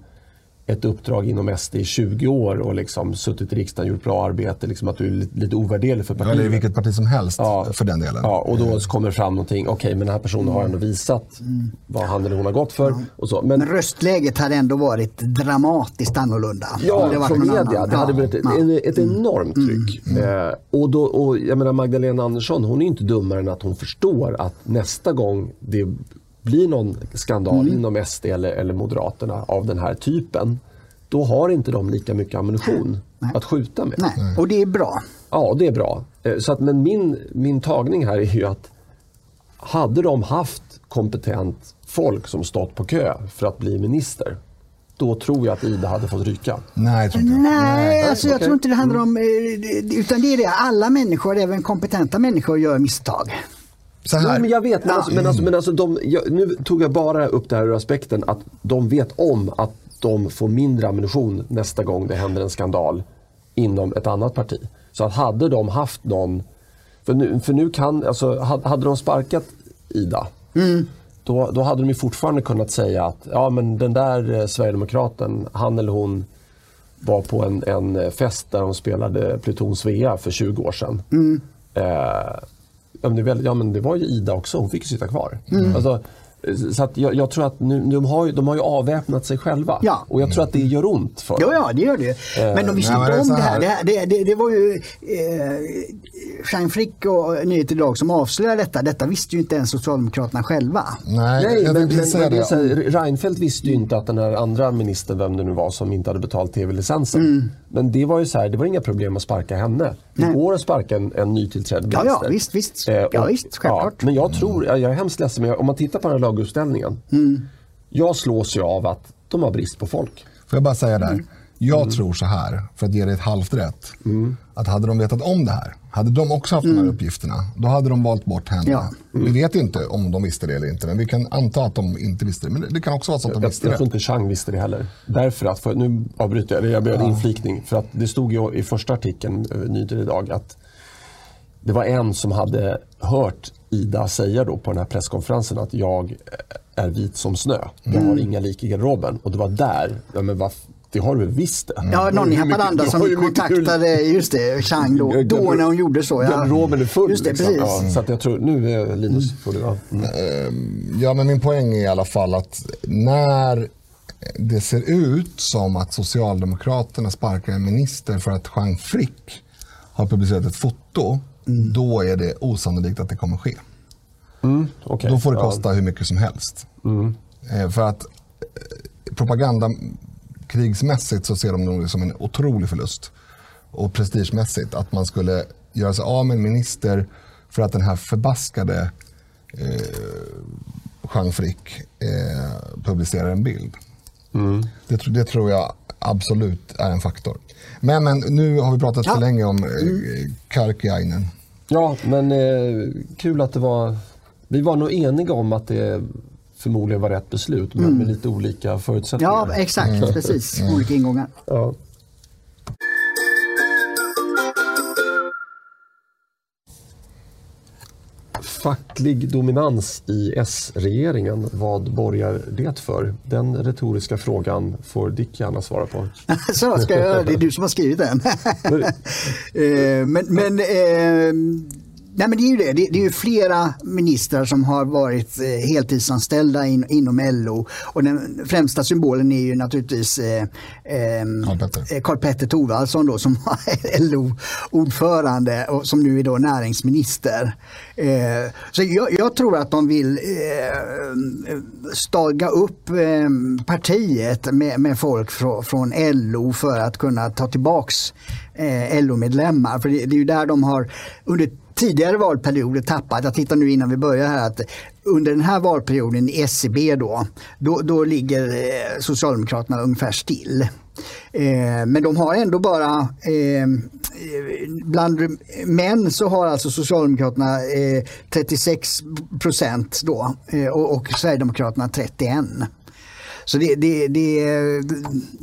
Speaker 1: ett uppdrag inom SD i 20 år och liksom suttit i riksdagen och gjort bra arbete. Liksom att du är lite, lite ovärderlig för partiet.
Speaker 2: Eller vilket parti som helst ja. för den delen.
Speaker 1: Ja, och då kommer det fram någonting. Okej, okay, men den här personen har ändå visat mm. vad han eller hon har gått för. Ja. Och så.
Speaker 3: Men, men röstläget hade ändå varit dramatiskt annorlunda.
Speaker 1: Ja, det från media. Annan. Det hade blivit ja. ett, ett mm. enormt tryck. Mm. Eh, och, då, och jag menar Magdalena Andersson, hon är inte dummare än att hon förstår att nästa gång det blir någon skandal mm. inom SD eller, eller Moderaterna av den här typen, då har inte de lika mycket ammunition Nej. att skjuta med.
Speaker 3: Nej. Och det är bra.
Speaker 1: Ja, det är bra. Eh, så att, men min, min tagning här är ju att hade de haft kompetent folk som stått på kö för att bli minister, då tror jag att Ida hade fått ryka.
Speaker 2: Nej, jag tror inte
Speaker 3: Nej, alltså, jag okay. tror inte det handlar om... Eh, utan det är det, alla människor, även kompetenta människor, gör misstag.
Speaker 1: Så här. Jo, men jag vet, men, alltså, men, alltså, men alltså, de, jag, nu tog jag bara upp det här ur aspekten att de vet om att de får mindre ammunition nästa gång det händer en skandal inom ett annat parti. Så att hade de haft någon, för nu, för nu kan, alltså hade de sparkat Ida, mm. då, då hade de fortfarande kunnat säga att ja men den där eh, Sverigedemokraten, han eller hon var på en, en fest där de spelade Pluton Svea för 20 år sedan. Mm. Eh, ja, men det var ju Ida också, hon fick sitta kvar. Mm. Alltså, så att jag, jag, tror att nu, de, har ju, de har ju avväpnat sig själva. Ja. Och jag tror att det gör ont för
Speaker 3: dem. Ja, ja det gör det. Eh, men de visste inte om det här. Det, här det, det, det, var ju eh, Jean Frick och Nyheter idag som avslöjade detta. Detta visste ju inte ens Socialdemokraterna själva.
Speaker 1: Nej, Nej men, men, men det. Så Reinfeldt visste ju inte att den här andra ministern, vem det nu var, som inte hade betalt tv-licensen. Mm. Men det var ju så här, det var inga problem att sparka henne. Det går att sparka en, en nytillträdd minister.
Speaker 3: Ja, ja, visst, visst. Eh, och, ja, visst självklart.
Speaker 1: Ja, men jag tror, jag är hemskt ledsen, men om man tittar på den här laguppställningen. Mm. Jag slås ju av att de har brist på folk.
Speaker 2: Får jag bara säga där. Mm. Jag mm. tror så här, för att ge dig ett halvt rätt. Mm. Att hade de vetat om det här, hade de också haft mm. de här mm. uppgifterna, då hade de valt bort henne. Ja. Mm. Vi vet inte om de visste det eller inte, men vi kan anta att de inte visste det. Men det kan också vara så att de
Speaker 1: jag,
Speaker 2: visste
Speaker 1: jag, det. Jag tror inte Chang visste det heller. Därför att, för, nu avbryter jag, jag en ja. inflikning. För att det stod ju i första artikeln, eh, Nyheter idag, att det var en som hade hört Ida säga då på den här presskonferensen att jag är vit som snö. Jag har mm. inga lik i garderoben. Och det var där, ja, men vad, det har du väl visst det?
Speaker 3: Ja, någon i Haparanda som kontaktade just det, Chang då, då när hon gjorde så.
Speaker 1: Ja. Garderoben är full. Just det, liksom. precis. Ja, så att jag tror, nu är Linus, får du. Ja. Mm.
Speaker 2: Ehm, ja, men min poäng är i alla fall att när det ser ut som att Socialdemokraterna sparkar en minister för att Jean Frick har publicerat ett foto, mm. då är det osannolikt att det kommer ske. Mm, okay. Då får det kosta ja. hur mycket som helst. Mm. Eh, för att eh, propagandakrigsmässigt så ser de det som en otrolig förlust. Och prestigemässigt, att man skulle göra sig av med en minister för att den här förbaskade eh, Jean Frick eh, publicerar en bild. Mm. Det, det, tror jag absolut är en faktor. Men, men nu har vi pratat ja. för länge om eh, mm. Karkiainen.
Speaker 1: Ja, men eh, kul att det var... Vi var nog eniga om att det förmodligen var rätt beslut, men mm. med lite olika förutsättningar.
Speaker 3: Ja, exakt. Mm. Precis. Mm. Olika ingångar. Ja.
Speaker 1: Facklig dominans i S-regeringen, vad borgar det för? Den retoriska frågan får Dick gärna svara på.
Speaker 3: Så ska jag det är du som har skrivit den. Eh, men, men eh, Nej, men det är ju det. Det är ju flera ministrar som har varit eh, heltidsanställda in, inom LO. Och den främsta symbolen är ju naturligtvis eh, eh, Karl Petter Thorwaldsson då, som var LO-ordförande och som nu är då näringsminister. Eh, så jag, jag, tror att de vill eh, staga upp eh, partiet med, med folk från, från LO för att kunna ta tillbaks eh, LO-medlemmar. För det, det, är ju där de har under tidigare valperioder tappat. Jag tittar nu innan vi börjar här att under den här valperioden i SCB då, då, då ligger eh, Socialdemokraterna ungefär still. Eh, men de har ändå bara, eh, bland män så har alltså Socialdemokraterna eh, 36 procent då eh, och, och Sverigedemokraterna 31. Så det, det, det,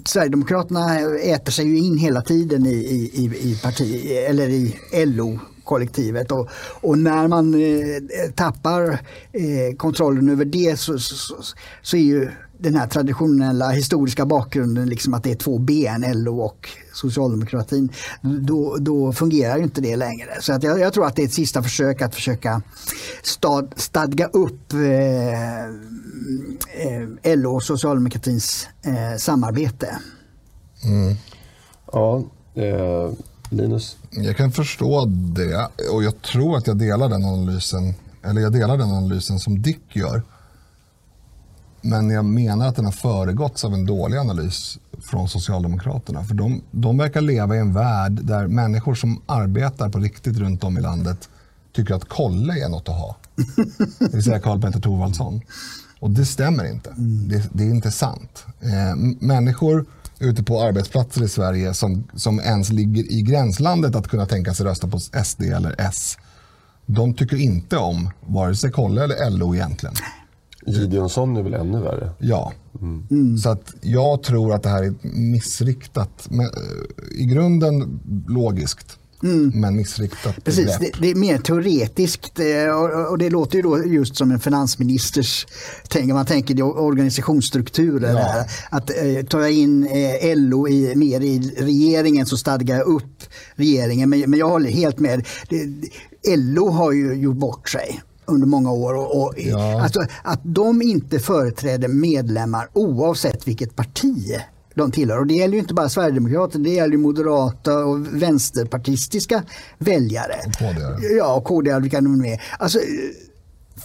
Speaker 3: Sverigedemokraterna äter sig ju in hela tiden i, i, i, parti, eller i LO kollektivet. Och, och när man eh, tappar eh, kontrollen över det så, så, så, är ju den här traditionella historiska bakgrunden liksom att det är två ben, LO och socialdemokratin, då, då fungerar inte det längre. Så att jag, jag, tror att det är ett sista försök att försöka stad, stadga upp eh, eh, LO och socialdemokratins eh, samarbete.
Speaker 1: Mm. Ja, eh, Linus?
Speaker 2: Jag kan förstå det och jag tror att jag delar den analysen, eller jag delar den analysen som Dick gör. Men jag menar att den har föregåtts av en dålig analys från Socialdemokraterna. För de, de verkar leva i en värld där människor som arbetar på riktigt runt om i landet tycker att Kolle är något att ha. Det vill säga Karl Petter Thorwaldsson. Och det stämmer inte. Mm. Det, det, är inte sant. Eh, människor ute på arbetsplatser i Sverige som, som ens ligger i gränslandet att kunna tänka sig rösta på SD eller S. De tycker inte om vare sig Kolle eller LO egentligen.
Speaker 1: Gideonsson är väl ännu värre?
Speaker 2: Ja. Mm. Mm. Så att jag tror att det här är missriktat. Men, I grunden logiskt. Mm. Men missriktat
Speaker 3: Precis, det, det, är mer teoretiskt eh, och det låter ju då just som en finansministers tänk. Man tänker organisationsstrukturer. Ja. Att eh, ta in eh, LO i, mer i regeringen så stadgar jag upp regeringen. Men, men jag håller helt med. Det, LO har ju gjort bort sig under många år. Och, och ja. alltså, att de inte företräder medlemmar oavsett vilket parti de tillhör. Och det gäller ju inte bara Sverigedemokrater, det gäller moderata och vänsterpartistiska väljare. Och KD. Ja, och KD, vilka de är. Alltså,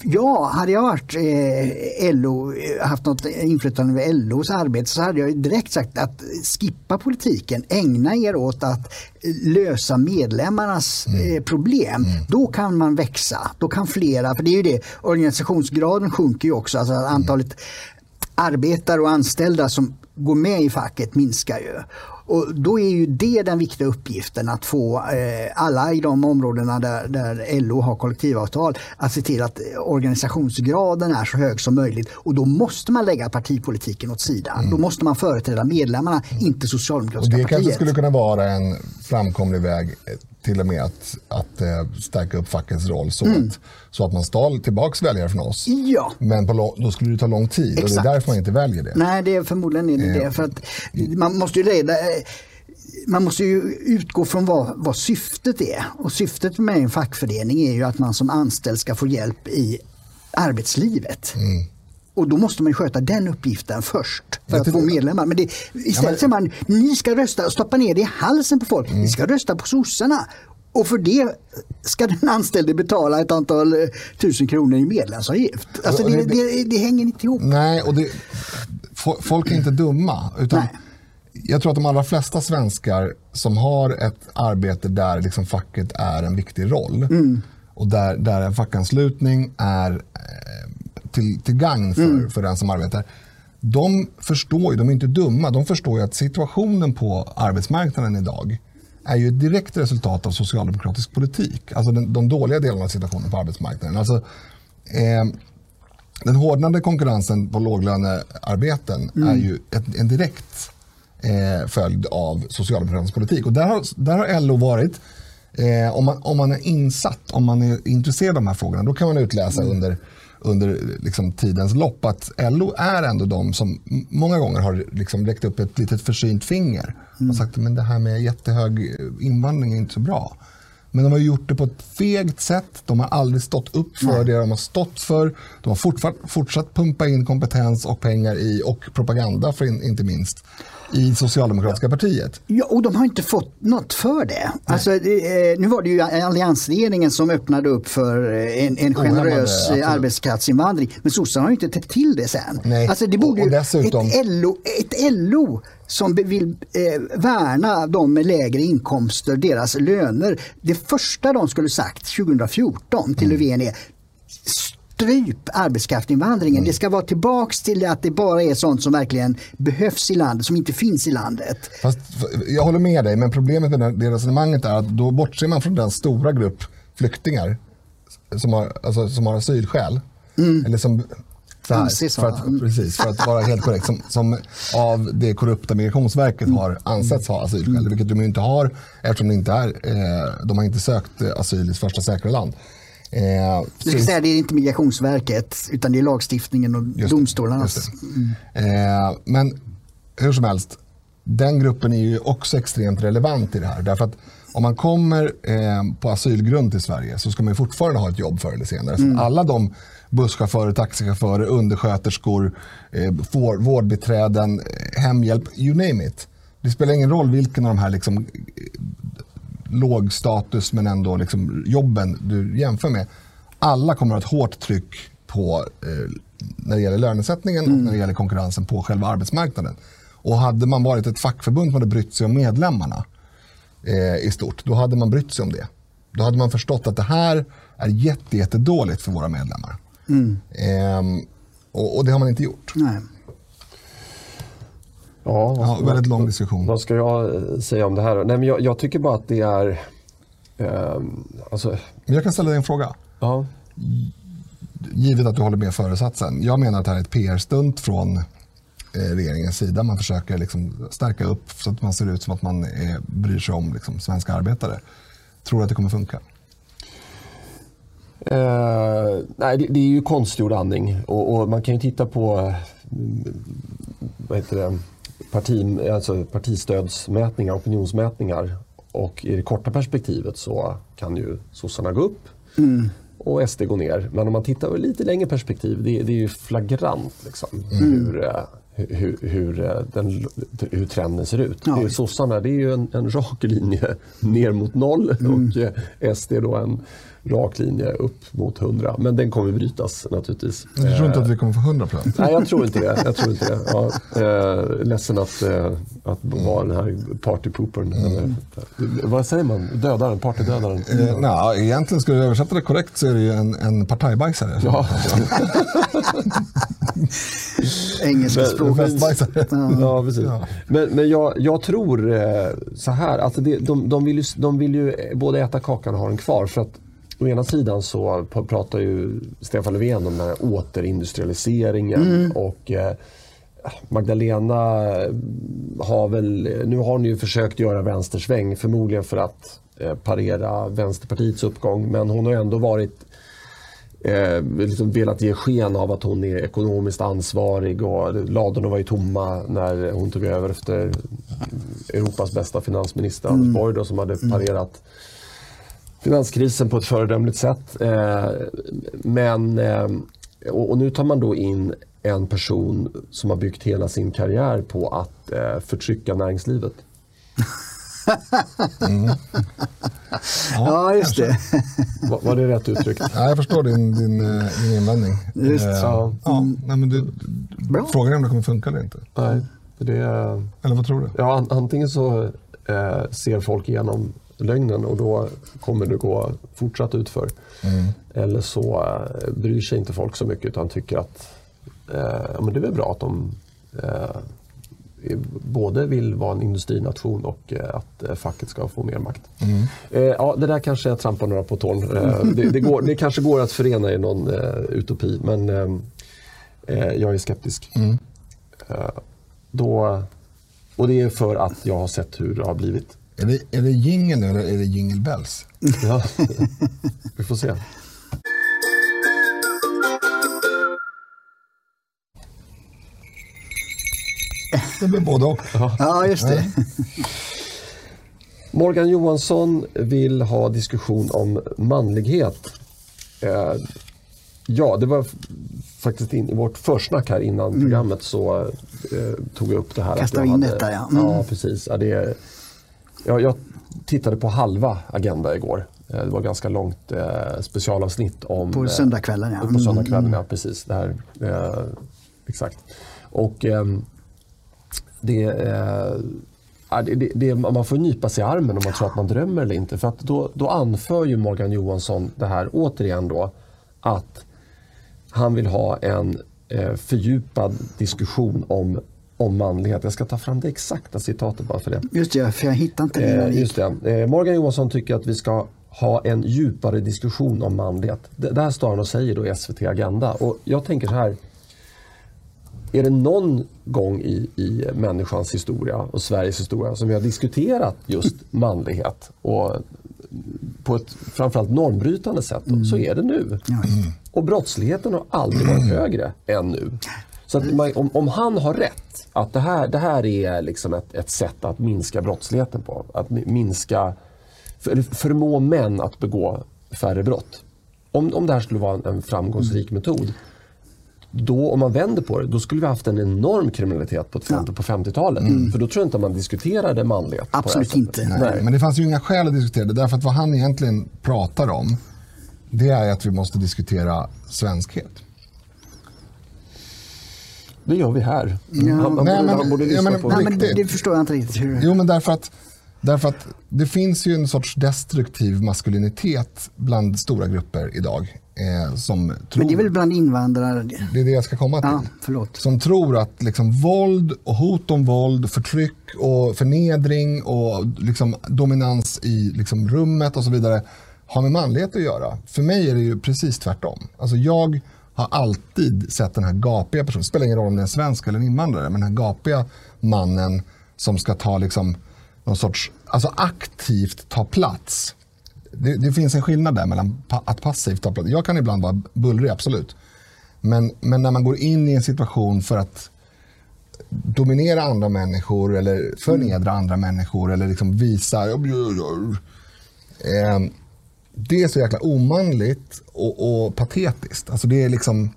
Speaker 3: Ja, hade jag varit eh, LO, haft något inflytande över LOs arbete så hade jag direkt sagt att skippa politiken, ägna er åt att lösa medlemmarnas mm. eh, problem. Mm. Då kan man växa, då kan flera, för det är ju det, organisationsgraden sjunker ju också, alltså antalet mm. arbetare och anställda som går med i facket minskar ju. Och då är ju det den viktiga uppgiften att få eh, alla i de områdena där, där LO har kollektivavtal att se till att organisationsgraden är så hög som möjligt. Och då måste man lägga partipolitiken åt sidan. Mm. Då måste man företräda medlemmarna, mm. inte Socialdemokratiska partiet.
Speaker 2: Det kanske skulle kunna vara en framkomlig väg eh, till och med att, att äh, stärka upp fackets roll så, mm. att, så att man stal tillbaka väljare från oss.
Speaker 3: Ja.
Speaker 2: Men på, då skulle det ta lång tid Exakt. och det är därför man inte väljer det.
Speaker 3: Nej, det är förmodligen är det, det för att man måste ju reda man måste ju utgå från vad, vad syftet är. Och syftet med en fackförening är ju att man som anställd ska få hjälp i arbetslivet. Mm. Och då måste man sköta den uppgiften först för att få medlemmar. Men det, istället säger man, ni ska rösta och stoppa ner det i halsen på folk. Mm. Ni ska rösta på sossarna. Och för det ska den anställde betala ett antal eh, tusen kronor i medlemsavgift. Alltså det, det, det hänger inte ihop.
Speaker 2: Nej, och det, folk är inte dumma. Utan Nej jag tror att de allra flesta svenskar som har ett arbete där liksom facket är en viktig roll mm. och där, där en fackanslutning är eh, till, till gagn för, mm. för den som arbetar. De förstår ju, de är inte dumma, de förstår ju att situationen på arbetsmarknaden idag är ju ett direkt resultat av socialdemokratisk politik. Alltså den, de dåliga delarna av situationen på arbetsmarknaden. Alltså, eh, den hårdnande konkurrensen på låglönearbeten mm. är ju ett, en direkt eh, följd av socialdemokratisk politik. Och där har, där har LO varit, eh, om, man, om man är insatt, om man är intresserad av de här frågorna, då kan man utläsa mm. under, under liksom tidens lopp att LO är ändå de som många gånger har liksom räckt upp ett litet försynt finger mm. och sagt att det här med jättehög invandring är inte så bra. Men de har gjort det på ett fegt sätt. De har aldrig stått upp för Nej. det de har stått för. De har fortsatt, fortsatt pumpa in kompetens och pengar i och propaganda för in, inte minst i Socialdemokratiska partiet.
Speaker 3: Ja, och de har inte fått något för det. Alltså, eh, nu var det ju alliansregeringen som öppnade upp för eh, en, en generös oh, arbetskraftsinvandring. Men sossarna har ju inte täppt till det sen.
Speaker 2: Nej.
Speaker 3: Alltså, det borde
Speaker 2: och, och dessutom...
Speaker 3: ett, LO, ett LO som vill eh, värna de med lägre inkomster, deras löner. Det första de skulle sagt 2014 till mm. Löfven är stryp arbetskraftsinvandringen. Mm. Det ska vara tillbaks till att det bara är sånt som verkligen behövs i landet, som inte finns i landet.
Speaker 2: Fast, jag håller med dig, men problemet med det resonemanget är att då bortser man från den stora grupp flyktingar som har, alltså, som har asylskäl. Mm. Eller som, så här, för, att, precis, för att vara helt korrekt, som, som av det korrupta migrationsverket mm. har ansetts ha asylskäl, mm. vilket de inte har eftersom de inte, är, eh, de har inte sökt asyl i första säkra land.
Speaker 3: Eh, du ska säga det är inte Migrationsverket utan det är lagstiftningen och just domstolarnas. Just
Speaker 2: mm. eh, men hur som helst, den gruppen är ju också extremt relevant i det här. Därför att om man kommer eh, på asylgrund till Sverige så ska man fortfarande ha ett jobb förr eller senare. Mm. Så alla de busschaufförer, taxichaufförer, undersköterskor, eh, vårdbiträden, eh, hemhjälp, you name it. Det spelar ingen roll vilken av de här liksom, låg status men ändå liksom jobben du jämför med. Alla kommer att ha ett hårt tryck på eh, när det gäller lönesättningen mm. och när det gäller konkurrensen på själva arbetsmarknaden. Och hade man varit ett fackförbund som hade brytt sig om medlemmarna eh, i stort, då hade man brytt sig om det. Då hade man förstått att det här är jätte, jättedåligt för våra medlemmar. Mm. Eh, och, och, det har man inte gjort.
Speaker 3: Nej.
Speaker 2: Ja, ja, väldigt lång diskussion.
Speaker 1: Vad ska jag eh, säga om det här? Nej, men jag, jag tycker bara att det är... Eh, alltså...
Speaker 2: Jag kan ställa dig en fråga.
Speaker 1: Ja.
Speaker 2: Givet att du håller med föresatsen. Jag menar att det här är ett PR-stunt från eh, regeringens sida. Man försöker liksom stärka upp så att man ser ut som att man är, bryr sig om liksom, svenska arbetare. Tror du att det kommer funka?
Speaker 1: Eh, nej, det, det, är ju konstgjord andning och, och, man kan ju titta på eh, vad heter det, parti, alltså partistödsmätningar, opinionsmätningar. Och i det korta perspektivet så kan ju sossarna gå upp mm. och SD gå ner. Men om man tittar i lite längre perspektiv, det, det är ju flagrant liksom, mm. hur, eh, hur, hur, eh, den, hur trenden ser ut. Ja. Det är, sossarna det är ju en, en rak linje ner mot noll mm. och eh, SD då en rak linje upp mot 100. Men den kommer brytas naturligtvis.
Speaker 2: Du tror inte att vi kommer få 100 procent?
Speaker 1: Nej, jag tror inte det. Jag tror inte det. Ja, eh, ledsen att, eh, att vara den här partypoopern. Mm. Vad säger man? Dödaren? Partydödaren?
Speaker 2: Eh, nej, egentligen skulle jag översätta det korrekt så är det ju en, en partajbajsare. Ja.
Speaker 3: Engelska språket.
Speaker 2: Festbajsare.
Speaker 1: Ja, precis. Men, men jag, jag tror eh, så här, alltså det, de, de, vill ju, de vill ju både äta kakan och ha den kvar. För att å ena sidan så pratar ju Stefan Löfven om den här återindustrialiseringen och eh, Magdalena har väl, nu har hon ju försökt göra vänstersväng, förmodligen för att eh, parera Vänsterpartiets uppgång. Men hon har ändå varit eh, liksom velat ge sken av att hon är ekonomiskt ansvarig och ladorna var ju tomma när hon tog över efter Europas bästa finansminister Anders Borg då, som hade parerat finanskrisen på ett föredömligt sätt. Eh, men, eh, och, och nu tar man då in en person som har byggt hela sin karriär på att eh, förtrycka näringslivet.
Speaker 3: Ja, just det.
Speaker 1: Var, var det rätt uttryckt?
Speaker 2: Ja, jag förstår din, din, din invändning.
Speaker 3: Just,
Speaker 1: ja.
Speaker 2: ja, nej, men du,
Speaker 3: Bra.
Speaker 2: frågan är om det kommer funka eller inte.
Speaker 1: Nej, det är...
Speaker 2: Eller vad tror du?
Speaker 1: Ja, an- antingen så eh, ser folk igenom lögnen och då kommer det gå fortsatt utför. Eller så eh, bryr sig inte folk så mycket utan tycker att eh, ja, men det är bra att de eh, både vill vara en industrination och eh, att eh, facket ska få mer makt. Eh, ja, det där kanske jag trampar några på tån. Eh, det, det, går, det kanske går att förena i någon eh, utopi men jag är skeptisk. Eh, då, och det är för att jag har sett hur det har blivit.
Speaker 2: Är det, är det jingle nu eller är det jingle bells?
Speaker 1: Ja. Vi får se.
Speaker 2: Det blir både och.
Speaker 3: Ja, just det.
Speaker 1: Morgan Johansson vill ha diskussion om manlighet. Eh, ja, det var faktiskt in, i vårt försnack här innan programmet så eh, tog jag upp det här.
Speaker 3: Kastade
Speaker 1: jag
Speaker 3: in
Speaker 1: hade-
Speaker 3: detta, ja. Mm.
Speaker 1: Ja, precis. Ja, det, ja, jag tittade på halva Agenda igår. Eh, det var ganska långt eh, specialavsnitt om...
Speaker 3: På
Speaker 1: eh,
Speaker 3: söndagskvällen, ja.
Speaker 1: På söndagskvällen,
Speaker 3: Mm,
Speaker 1: ja precis. Det här, eh, exakt. Och ehm, det, eh, det, det, det, man får nypa sig i armen om man tror att man drömmer eller inte. För att då, då anför ju Morgan Johansson det här återigen då att han vill ha en eh, fördjupad diskussion om, om manlighet. Jag ska ta fram det exakta citatet bara för det.
Speaker 3: Just det, för jag hittade inte det.
Speaker 1: Eh, just det. Eh, Morgan Johansson tycker att vi ska ha en djupare diskussion om manlighet. Det, där står han och säger då i SVT Agenda. Och jag tänker så här. Är det någon gång i, i människans historia och Sveriges historia som vi har diskuterat just manlighet och på ett framförallt normbrytande sätt så är det nu. Och brottsligheten har aldrig varit högre än nu. Så man, om, om han har rätt, att det här, det här är liksom ett, ett sätt att minska brottsligheten på. Att mi- minska, för, förmå män att begå färre brott. Om, om det här skulle vara en, en framgångsrik metod, då, om man vänder på det, då skulle vi haft en enorm kriminalitet på, 50, på 50-talet. För då tror jag inte man diskuterade manlighet.
Speaker 3: Absolut inte.
Speaker 2: Nej,
Speaker 1: Nej.
Speaker 2: Men det fanns ju inga skäl att diskutera det. Därför att vad han egentligen pratar om, det är att vi måste diskutera svenskhet.
Speaker 1: Det gör vi här. Han, han,
Speaker 2: Nej,
Speaker 1: borde,
Speaker 2: men-
Speaker 1: han borde
Speaker 2: ja,
Speaker 1: lyssna
Speaker 2: men-
Speaker 1: på...
Speaker 3: Nej, men det, förstår jag inte riktigt. Hur...
Speaker 2: Jo, men därför att, därför att det finns ju en sorts destruktiv maskulinitet bland stora grupper idag. Eh, som tror,
Speaker 3: Men det är väl bland invandrare?
Speaker 2: det är det jag ska komma till.
Speaker 3: Ja, förlåt.
Speaker 2: Som tror att liksom våld och hot om våld, förtryck och förnedring och liksom dominans i liksom rummet och så vidare har med manlighet att göra. För mig är det ju precis tvärtom. Alltså jag har alltid sett den här gapiga personen, det spelar ingen roll om det är en svensk eller en invandrare, men den här gapiga mannen som ska ta liksom någon sorts, alltså aktivt ta plats. Det, det finns en skillnad där mellan pa- att passivt ta plats. Jag kan ibland vara bullrig, absolut. Men, men när man går in i en situation för att dominera andra människor eller förnedra andra människor eller liksom visa... Eh, det är så jäkla omanligt och, och patetiskt. Alltså det är liksom...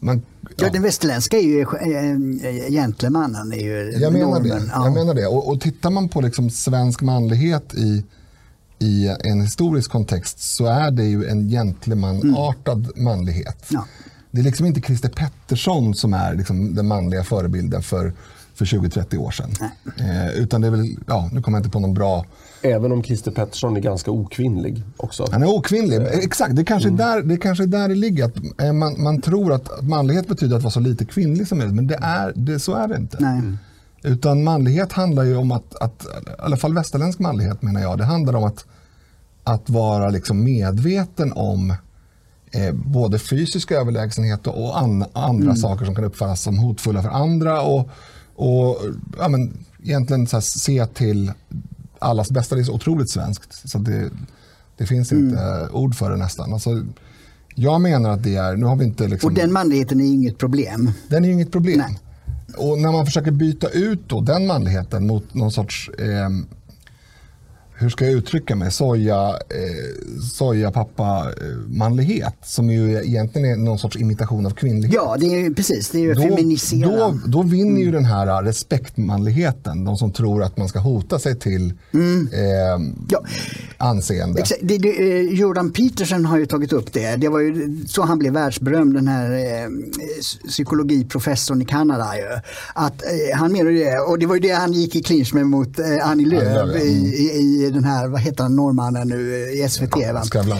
Speaker 2: Man,
Speaker 3: Ja, den västerländska är ju äh, gentlemannen. Är ju
Speaker 2: jag menar det.
Speaker 3: normen. Ja.
Speaker 2: Jag menar det. Och, och tittar man på liksom svensk manlighet i, i en historisk kontext så är det ju en gentlemanartad manlighet.
Speaker 3: Ja.
Speaker 2: Det är liksom inte Christer Pettersson som är liksom den manliga förebilden för, för för 20-30 år sedan. Eh, utan det är väl, ja, nu kommer jag inte på någon bra...
Speaker 1: Även om Christer Pettersson är ganska okvinnlig också.
Speaker 2: Han är okvinnlig, exakt. Det kanske, är där, det kanske är där det ligger. Att eh, man, man tror att manlighet betyder att vara så lite kvinnlig som möjligt, men det är, det, så är det inte.
Speaker 3: Nej.
Speaker 2: Utan manlighet handlar ju om att, att, i alla fall västerländsk manlighet menar jag, det handlar om att, att vara liksom medveten om eh, både fysisk överlägsenhet och an, andra saker som kan uppfattas som hotfulla för andra. Och, och ja, men, egentligen så här, se till allas bästa. Det är så otroligt svenskt. Så det, det finns inte ord för det nästan. Alltså, jag menar att det är, nu har vi inte liksom...
Speaker 3: Och den manligheten är inget problem.
Speaker 2: Den är inget problem.
Speaker 3: Nej.
Speaker 2: Och när man försöker byta ut då den manligheten mot någon sorts, eh, hur ska jag uttrycka mig, soja, eh, soja pappa eh, manlighet som ju egentligen är någon sorts imitation av kvinnlighet.
Speaker 3: Ja, det är ju precis. Det är ju
Speaker 2: Då,
Speaker 3: feminisera.
Speaker 2: då, då vinner ju den här respektmanligheten, de som tror att man ska hota sig till eh,
Speaker 3: Mm. Ja.
Speaker 2: anseende.
Speaker 3: Exakt. Det, det, eh, Jordan Peterson har ju tagit upp det. Det var ju så han blev världsberömd, den här eh, psykologiprofessorn i Kanada. Ju. Att, eh, han menade det, och det var ju det han gick i clinch med mot eh, Annie Lööf.
Speaker 2: Mm.
Speaker 3: i, i den här, vad heter han, norrmannen nu eh, i SVT. Va?
Speaker 2: Skavlan.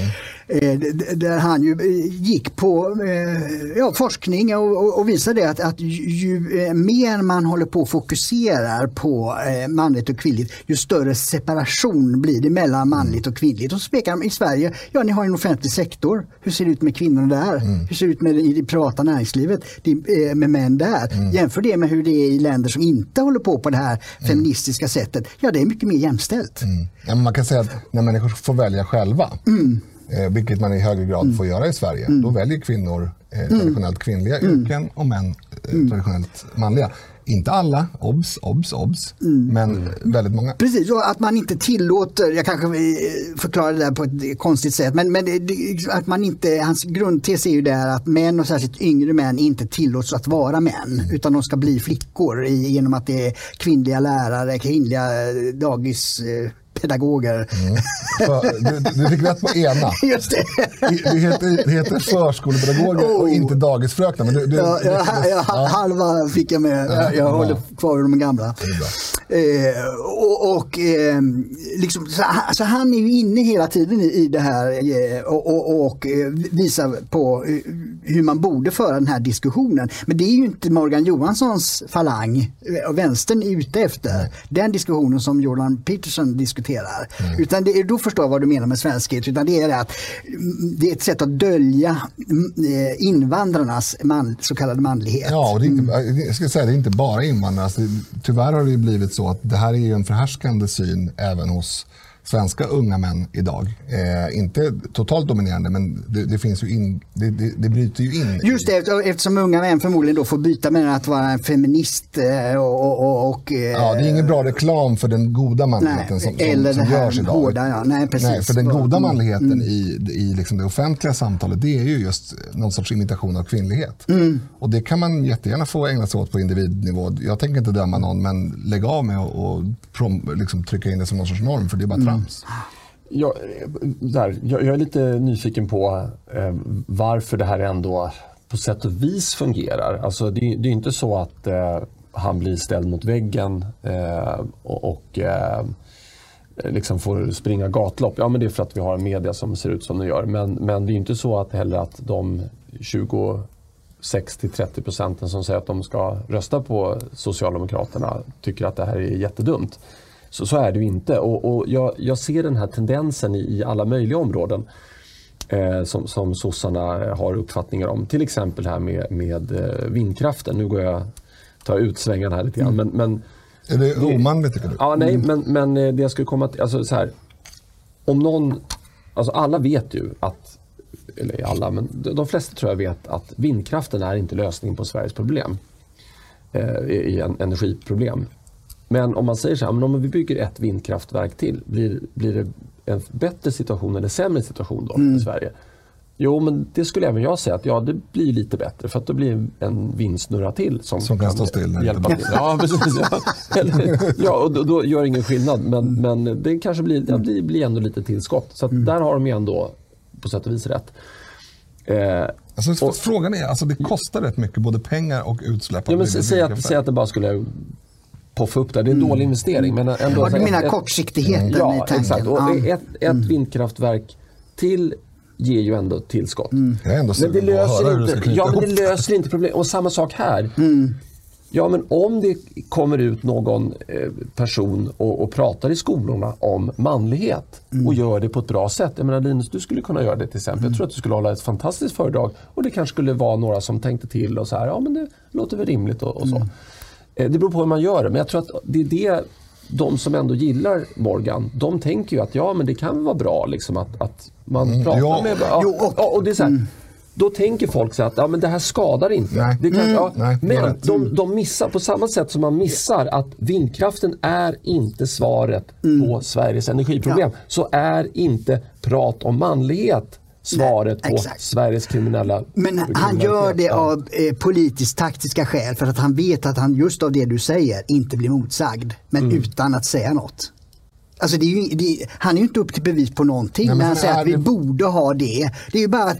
Speaker 3: Eh, där han ju eh, gick på eh, ja, forskning och, och, visade att, att ju, mer man håller på och fokuserar på manligt och kvinnligt ju större separation blir det mellan manligt och kvinnligt. Och så pekar de i Sverige, ja ni har en offentlig sektor, hur ser det ut med kvinnorna där? Hur ser det ut med i det privata näringslivet med män där? Jämför det med hur det är i länder som inte håller på på det här feministiska sättet. Ja det är mycket mer jämställt.
Speaker 2: Mm. Ja, man kan säga att när människor får välja själva, eh, vilket man i högre grad får göra i Sverige, då väljer kvinnor eh, traditionellt kvinnliga yrken och män eh, traditionellt manliga. Inte alla, obs, obs, obs, men väldigt många.
Speaker 3: Precis, och att man inte tillåter, jag kanske eh, förklarar det där på ett konstigt sätt, men, men det, det- att man inte, hans grundtes är ju där att män och särskilt yngre män inte tillåts att vara män, utan de ska bli flickor i, genom att det är kvinnliga lärare, kvinnliga eh, dagispedagoger.
Speaker 2: Mm. Du, du fick rätt på ena.
Speaker 3: Just det.
Speaker 2: Det heter, det heter förskolepedagoger och
Speaker 3: Oh.
Speaker 2: inte dagisfröknar. Men du, du,
Speaker 3: Ja, ja,
Speaker 2: lyckades-
Speaker 3: ja, halva fick jag med. Jag, jag håller kvar de gamla. Eh, och och eh, liksom, så, han- så han är ju inne hela tiden i, i det här eh, och, och, och eh, visar på eh, hur man borde föra den här diskussionen. Men det är ju inte Morgan Johanssons falang eh, och vänstern är ute efter. Den diskussionen som Jordan Peterson diskuterar. Utan det är, då förstår jag vad du menar med svenskhet. Utan det är det att mm, det är ett sätt att dölja mm, eh, invandrarnas man, så kallade manlighet.
Speaker 2: Ja, och det är inte, jag ska säga det är inte bara invandrare. Det- tyvärr har det blivit så att det här är en förhärskande syn även hos svenska unga män idag. Eh, inte totalt dominerande, men det, det finns ju in, det, det, det bryter ju in.
Speaker 3: Just det, efter- eftersom unga män förmodligen då får byta mellan att vara en feminist eh, och... och, och, eh,
Speaker 2: Ja, det är ingen bra reklam för den goda manligheten
Speaker 3: Nej,
Speaker 2: som, som,
Speaker 3: eller
Speaker 2: som görs idag.
Speaker 3: hårda, ja. Nej, precis.
Speaker 2: Nej, för den
Speaker 3: Mm.
Speaker 2: goda manligheten i, i liksom det offentliga samtalet det är ju just någon sorts imitation av kvinnlighet.
Speaker 3: Mm.
Speaker 2: Och det kan man jättegärna få ägna sig åt på individnivå. Jag tänker inte döma någon, men lägg av med att och liksom trycka in det som någon sorts norm, för det är bara
Speaker 3: Mm
Speaker 2: trams.
Speaker 1: Jag, där, jag, jag är lite nyfiken på eh, varför det här ändå på sätt och vis fungerar. Alltså det, det är inte så att eh, han blir ställd mot väggen eh, och, och eh, liksom får springa gatlopp. Ja, men det är för att vi har en media som ser ut som den gör. Men, men det är inte så att heller att de 26-30 procenten som säger att de ska rösta på Socialdemokraterna tycker att det här är jättedumt. Så, så är det ju inte. Och, och jag, jag ser den här tendensen i, i alla möjliga områden eh, som, som sossarna har uppfattningar om. Till exempel här med, med eh, vindkraften. Nu går jag tar ut svängarna här lite grann. Men, men,
Speaker 2: Är det omanligt tycker du?
Speaker 1: ja, nej, men, men eh, det jag skulle komma till, alltså så här. Om någon, alltså alla vet ju att, eller alla, men de flesta tror jag vet att vindkraften är inte lösningen på Sveriges problem. Eh, i en energiproblem. Men om man säger så här, men om vi bygger ett vindkraftverk till, blir, blir det en bättre situation eller sämre situation då i Sverige? Jo, men det skulle även jag säga att ja, det blir lite bättre för att då blir en vindsnurra till som,
Speaker 2: Som kan stå still det
Speaker 1: hjälpa till. Ja, precis. Ja, Eller, ja och då, då gör det ingen skillnad. Men, men det kanske blir, ja, det blir ändå lite tillskott. Så att där har de ju ändå på sätt och vis rätt. Eh,
Speaker 2: Alltså,
Speaker 1: Och-
Speaker 2: frågan är, alltså det kostar rätt mycket, både pengar och utsläpp.
Speaker 1: Ja, men säg, att, säg att det bara skulle poffa upp det. Det är en dålig investering. Men ändå,
Speaker 3: Ja, du menar
Speaker 1: ett-
Speaker 3: kortsiktigheten i
Speaker 1: Ja,
Speaker 3: tanken.
Speaker 1: exakt. Och
Speaker 3: Ja.
Speaker 1: ett, ett vindkraftverk till ger ju ändå tillskott.
Speaker 2: Ändå
Speaker 1: Men det löser inte, ja, men det löser inte problem. Och samma sak här. Ja, men om det kommer ut någon eh, person och, och pratar i skolorna om manlighet och gör det på ett bra sätt. Jag menar Linus, du skulle kunna göra det till exempel. Jag tror att du skulle hålla ett fantastiskt föredrag och det kanske skulle vara några som tänkte till och så här, ja men det låter väl rimligt och, och så. Eh, Det beror på hur man gör det, men jag tror att det är det de som ändå gillar Morgan, de tänker ju att ja men det kan vara bra liksom att, att man pratar
Speaker 2: ja.
Speaker 1: med... Ja,
Speaker 3: Jo, och-
Speaker 1: ja, och det är så här, Då tänker folk så att ja, men det här skadar inte.
Speaker 2: Nej.
Speaker 1: Det kan, ja,
Speaker 2: Nej,
Speaker 1: men de, de missar, på samma sätt som man missar att vindkraften är inte svaret på Sveriges energiproblem, så är inte prat om manlighet svaret
Speaker 3: Nej,
Speaker 1: på
Speaker 3: exakt.
Speaker 1: Sveriges kriminella
Speaker 3: Men han gör det av eh, politiskt taktiska skäl för att han vet att han just av det du säger inte blir motsagd. Men
Speaker 2: Mm.
Speaker 3: utan att säga något. Alltså är ju, det, han är ju inte upp till bevis på någonting
Speaker 2: Nej, men
Speaker 3: när han säger
Speaker 2: är
Speaker 3: att vi
Speaker 2: det-
Speaker 3: borde ha det. Det är ju bara,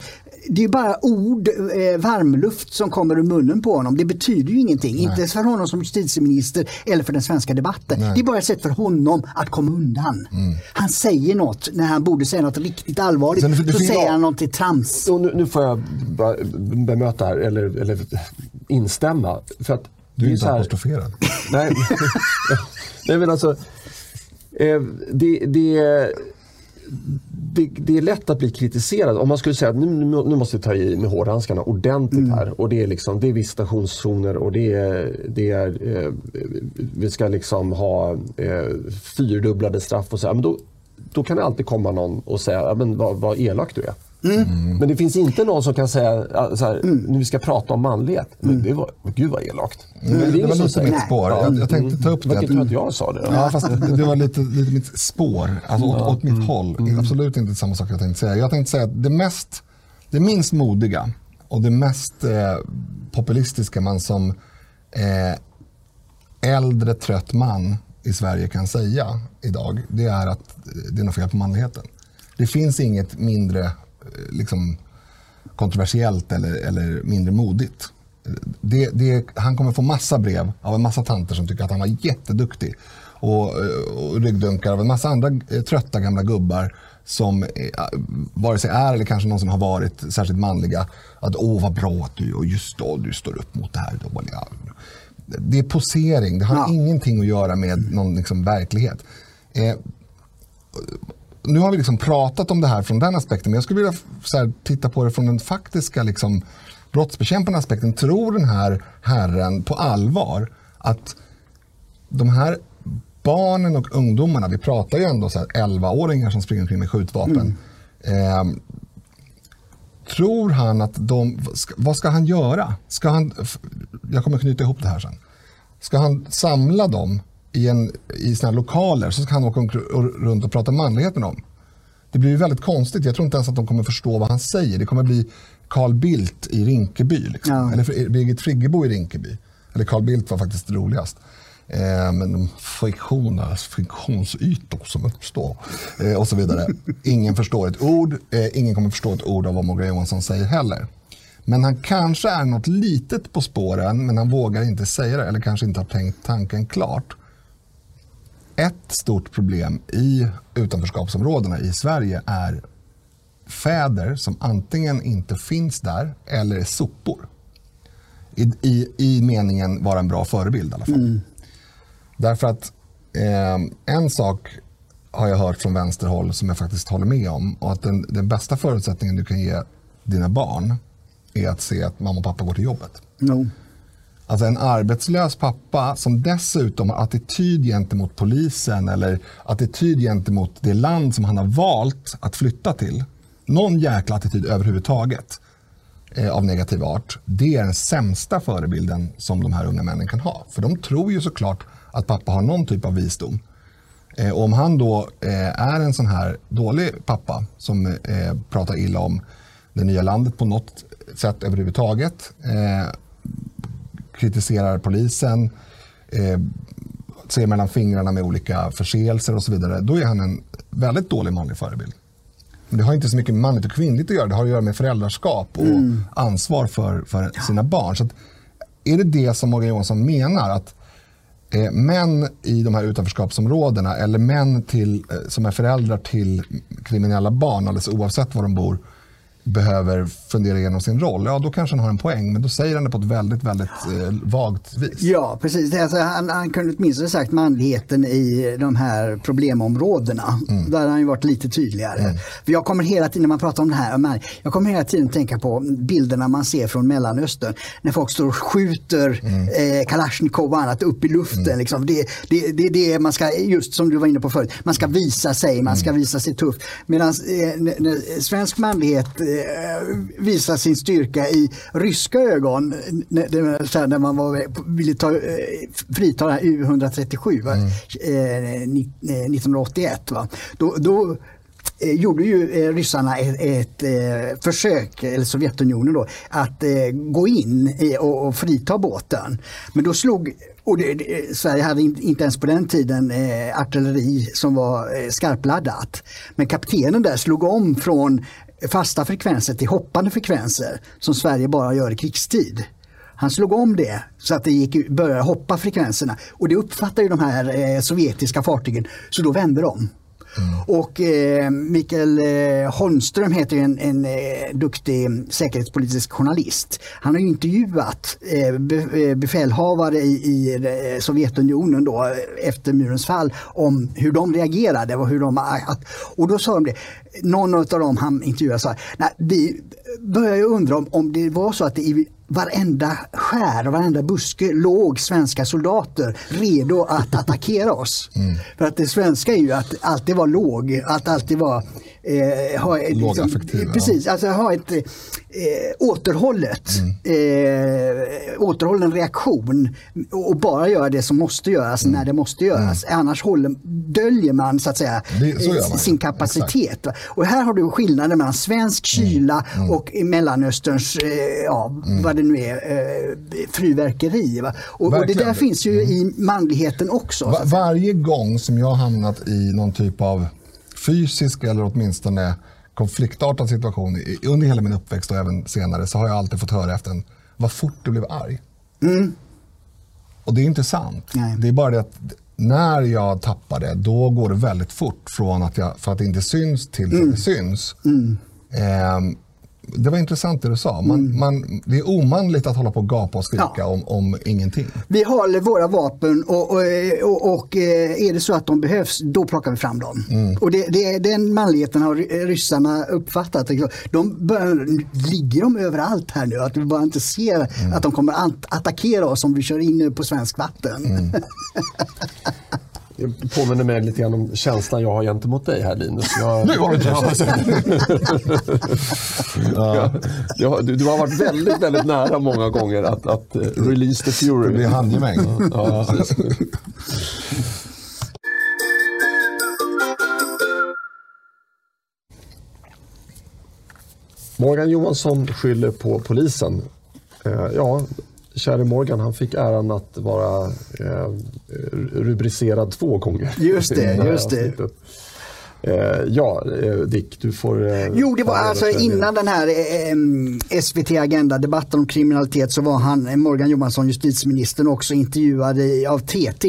Speaker 3: det är bara ord, eh, varmluft som kommer ur munnen på honom. Det betyder ju ingenting. Inte ens för honom som justitieminister eller för den svenska debatten. Det är bara ett sätt för honom att komma undan. Han säger något när han borde säga något riktigt allvarligt.
Speaker 2: Mm. Sen det- finns-
Speaker 3: säger han något till trams.
Speaker 1: Och nu, nu får jag bemöta här, eller, eller instämma. För att
Speaker 2: Du är
Speaker 1: så
Speaker 2: inte
Speaker 1: här-
Speaker 2: apostroferad.
Speaker 1: Nej, Nej men alltså. Eh, det, det, det, det är lätt att bli kritiserad. Om man skulle säga att nu, nu måste vi ta i med hårdhandskarna ordentligt här. Och det är, liksom, det är visitationszoner och det är, det är eh, vi ska liksom ha eh, fyrdubblade straff och så här. Men då, då kan det alltid komma någon och säga, men vad, vad elak du är. Men det finns inte någon som kan säga ja, så här, nu vi ska prata om manlighet. Men det var, gud vad elakt. Men det
Speaker 2: Det var lite mitt spår.
Speaker 1: Ja.
Speaker 2: Jag, jag tänkte ta upp
Speaker 1: Det var
Speaker 2: det.
Speaker 1: inte att jag sa det.
Speaker 2: Ja, fast det, var lite, lite mitt spår, alltså åt, åt mitt håll. Absolut inte samma sak jag tänkte säga. Jag tänkte säga att det, mest, det minst modiga och det mest eh, populistiska man som eh, äldre trött man i Sverige kan säga idag, det är att det är något fel på manligheten. Det finns inget mindre liksom, kontroversiellt eller, eller mindre modigt. Det, det, han kommer få massa brev av en massa tanter som tycker att han var jätteduktig. Och, eh, och ryggdunkar av en massa andra eh, trötta gamla gubbar som eh, vare sig är eller kanske någonsin har varit särskilt manliga. Att åh vad bra att du, och just då, du står upp mot det här dåliga. Det är posering, det har
Speaker 3: Ja.
Speaker 2: ingenting att göra med någon liksom, verklighet. Eh, nu har vi liksom pratat om det här från den aspekten, men jag skulle vilja här, titta på det från den faktiska liksom, brottsbekämpande aspekten. Tror den här herren på allvar att de här barnen och ungdomarna, vi pratar ju ändå så här 11-åringar som springer omkring med skjutvapen. Eh, tror han att de, vad ska han göra? Ska han, jag kommer knyta ihop det här sen. Ska han samla dem i, en, i här lokaler så ska han åka runt och prata manlighet med dem. Det blir ju väldigt konstigt. Jag tror inte ens att de kommer förstå vad han säger. Det kommer bli Carl Bildt i Rinkeby. Liksom.
Speaker 3: Ja.
Speaker 2: Eller Birgit Friggebo i Rinkeby. Eller Carl Bildt var faktiskt roligast. Eh, men friktioner, friktionsytor som uppstår eh, och så vidare. Ingen förstår ett ord. Eh, ingen kommer förstå ett ord av vad Morgan Johansson säger heller. Men han kanske är något litet på spåren men han vågar inte säga det eller kanske inte har tänkt tanken klart. Ett stort problem i utanförskapsområdena i Sverige är fäder som antingen inte finns där eller är sopor. I, i, i meningen vara en bra förebild i alla fall. Därför att eh, en sak har jag hört från vänsterhåll som jag faktiskt håller med om. Och att den, den bästa förutsättningen du kan ge dina barn är att se att mamma och pappa går till jobbet.
Speaker 3: No.
Speaker 2: Alltså en arbetslös pappa som dessutom har attityd gentemot polisen eller attityd gentemot det land som han har valt att flytta till. Någon jäkla attityd överhuvudtaget eh, av negativ art. Det är den sämsta förebilden som de här unga männen kan ha. För de tror ju såklart att pappa har någon typ av visdom. Eh, och om han då eh, är en sån här dålig pappa som eh, pratar illa om det nya landet på något sätt överhuvudtaget. Eh, Kritiserar polisen, eh, ser mellan fingrarna med olika förseelser och så vidare. Då är han en väldigt dålig manlig förebild. Men det har inte så mycket manligt och kvinnligt att göra. Det har att göra med föräldraskap och ansvar för, för sina barn. Så att, är det det som Morgan Johansson menar? Att eh, män i de här utanförskapsområdena eller män till, eh, som är föräldrar till kriminella barn, alldeles oavsett var de bor, behöver fundera igenom sin roll, ja då kanske han har en poäng. Men då säger han det på ett väldigt, väldigt eh, vagt vis.
Speaker 3: Ja, precis. Alltså, han, han kunde åtminstone sagt manligheten i de här problemområdena. Mm. Där har han ju varit lite tydligare. Mm. För jag kommer hela tiden, när man pratar om det här, man, jag kommer hela tiden tänka på bilderna man ser från Mellanöstern. När folk står och skjuter mm. eh, Kalashnikov och annat upp i luften. Mm. Liksom. Det, det, det, det man ska, just som du var inne på förut, man ska visa sig, man ska mm. visa sig tuff. Medan eh, svensk manlighet Eh, visa sin styrka i ryska ögon när, när man var, ville ta, eh, frita U137 mm. 1981. Va? Då, då eh, gjorde ju ryssarna ett, ett, försök, eller Sovjetunionen då, att gå in och, och frita båten. Men då slog och det, det, Sverige hade inte ens på den tiden eh, artilleri som var eh, skarpladdat. Men kaptenen där slog om från fasta frekvenser till hoppande frekvenser som Sverige bara gör i krigstid. Han slog om det så att det gick, började hoppa frekvenserna och det uppfattar ju de här eh, sovjetiska fartygen så då vände de. Mm. Och eh, Mikael eh, Holmström heter en, en eh, duktig säkerhetspolitisk journalist. Han har intervjuat eh, be, eh, befälhavare i, i eh, Sovjetunionen då, efter murens fall om hur de reagerade och hur de... Att, och då sa de det, någon av dem han intervjuade sa, nej, vi börjar undra om, om det var så att det i varenda skär och varenda buske låg svenska soldater redo att attackera oss. Mm. För att det svenska är ju att alltid vara låg, att alltid vara
Speaker 2: eh, ha, liksom,
Speaker 3: precis, alltså ha ett eh, återhållet, mm. eh, återhållen reaktion och bara göra det som måste göras mm. när det måste göras. Mm. Annars håller, döljer man så att säga det, så man. sin kapacitet. Och här har du skillnaden mellan svensk mm. kyla mm. och Mellanösterns, eh, ja, mm. vad det nu är, eh, fyrverkeri. Och, och, det där finns ju i manligheten också.
Speaker 2: Va varje gång som jag hamnat i någon typ av fysisk eller åtminstone konfliktartad situation under hela min uppväxt och även senare så har jag alltid fått höra efter en vad fort du blev arg. Mm. Och det är inte sant. Nej. Det är bara det att när jag tappar det, då går det väldigt fort från att jag, för att det inte syns till mm. att det syns. Mm. Eh, det var intressant det du sa. Man, mm. man, det är omanligt att hålla på och gapa och skrika ja. om, om ingenting.
Speaker 3: Vi håller våra vapen och, och, och, och, eh, är det så att de behövs, då plockar vi fram dem. Mm. Och det, det, den manligheten har ryssarna uppfattat. De bör, ligger de överallt här nu? Att vi bara inte ser mm. att de kommer att attackera oss om vi kör in på svensk vatten.
Speaker 1: Det påminner mig lite grann om känslan jag har gentemot dig här Linus.
Speaker 2: Jag, nu har du
Speaker 1: ja. ja. du, du, har varit väldigt, väldigt nära många gånger att, att eh, release the fury.
Speaker 2: Det blir handgemäng. Ja.
Speaker 1: Morgan Johansson skyller på polisen. Eh, ja, käre Morgan han fick äran att vara eh, rubricerad två gånger.
Speaker 3: Just det, just det.
Speaker 1: Eh, ja, eh, Dick, du får... Eh,
Speaker 3: jo, det var alltså innan den här eh, SVT Agenda-debatten om kriminalitet så var han, Morgan Johansson, justitieministern, också intervjuad av TT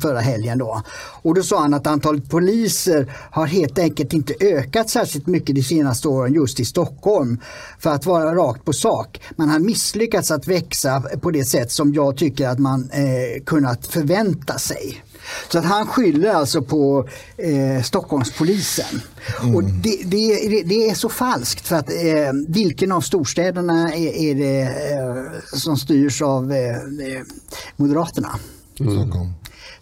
Speaker 3: förra helgen. Då. Och då sa han att antalet poliser har helt enkelt inte ökat särskilt mycket de senaste åren just i Stockholm. För att vara rakt på sak. Man har misslyckats att växa på det sätt som jag tycker att man eh, kunnat förvänta sig. Så att han skyller alltså på eh, Stockholmspolisen. Mm. Och det, det, det, är så falskt för att eh, vilken av storstäderna är, är det eh, som styrs av eh, eh Moderaterna?
Speaker 2: Mm.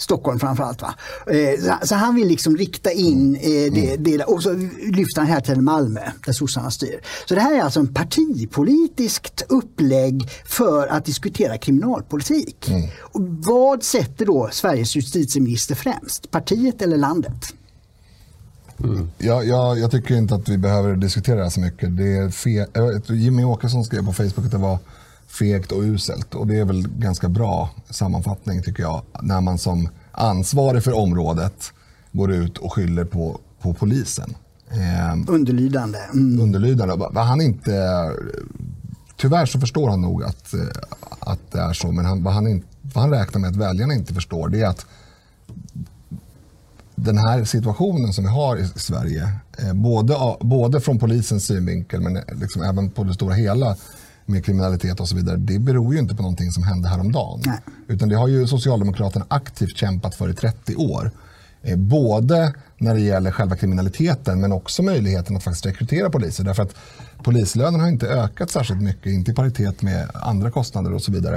Speaker 3: Stockholm framförallt. Va? Eh, så han vill liksom rikta in eh, det, mm. det, och så lyfter han här till Malmö där sossarna styr. Så det här är alltså en partipolitiskt upplägg för att diskutera kriminalpolitik. Mm. Och vad sätter då Sveriges justitieminister främst? Partiet eller landet?
Speaker 2: Mm. Jag, jag, jag, tycker inte att vi behöver diskutera det här så mycket. Det är fe Jimmy Åkesson skrev på Facebook att det var fegt och uselt. Och det är väl ganska bra sammanfattning tycker jag. När man som ansvarig för området går ut och skyller på, på polisen.
Speaker 3: Eh, underlydande.
Speaker 2: Mm. Underlydande. Han inte, tyvärr så förstår han nog att, att det är så. Men han, vad han inte vad han räknar med att väljarna inte förstår, det är att den här situationen som vi har i Sverige, eh, både, både från polisens synvinkel men liksom även på det stora hela med kriminalitet och så vidare, det beror ju inte på någonting som hände häromdagen. Nej. Utan det har ju Socialdemokraterna aktivt kämpat för i 30 år. Eh, både när det gäller själva kriminaliteten men också möjligheten att faktiskt rekrytera poliser. Därför att polislönen har inte ökat särskilt mycket, inte i paritet med andra kostnader och så vidare.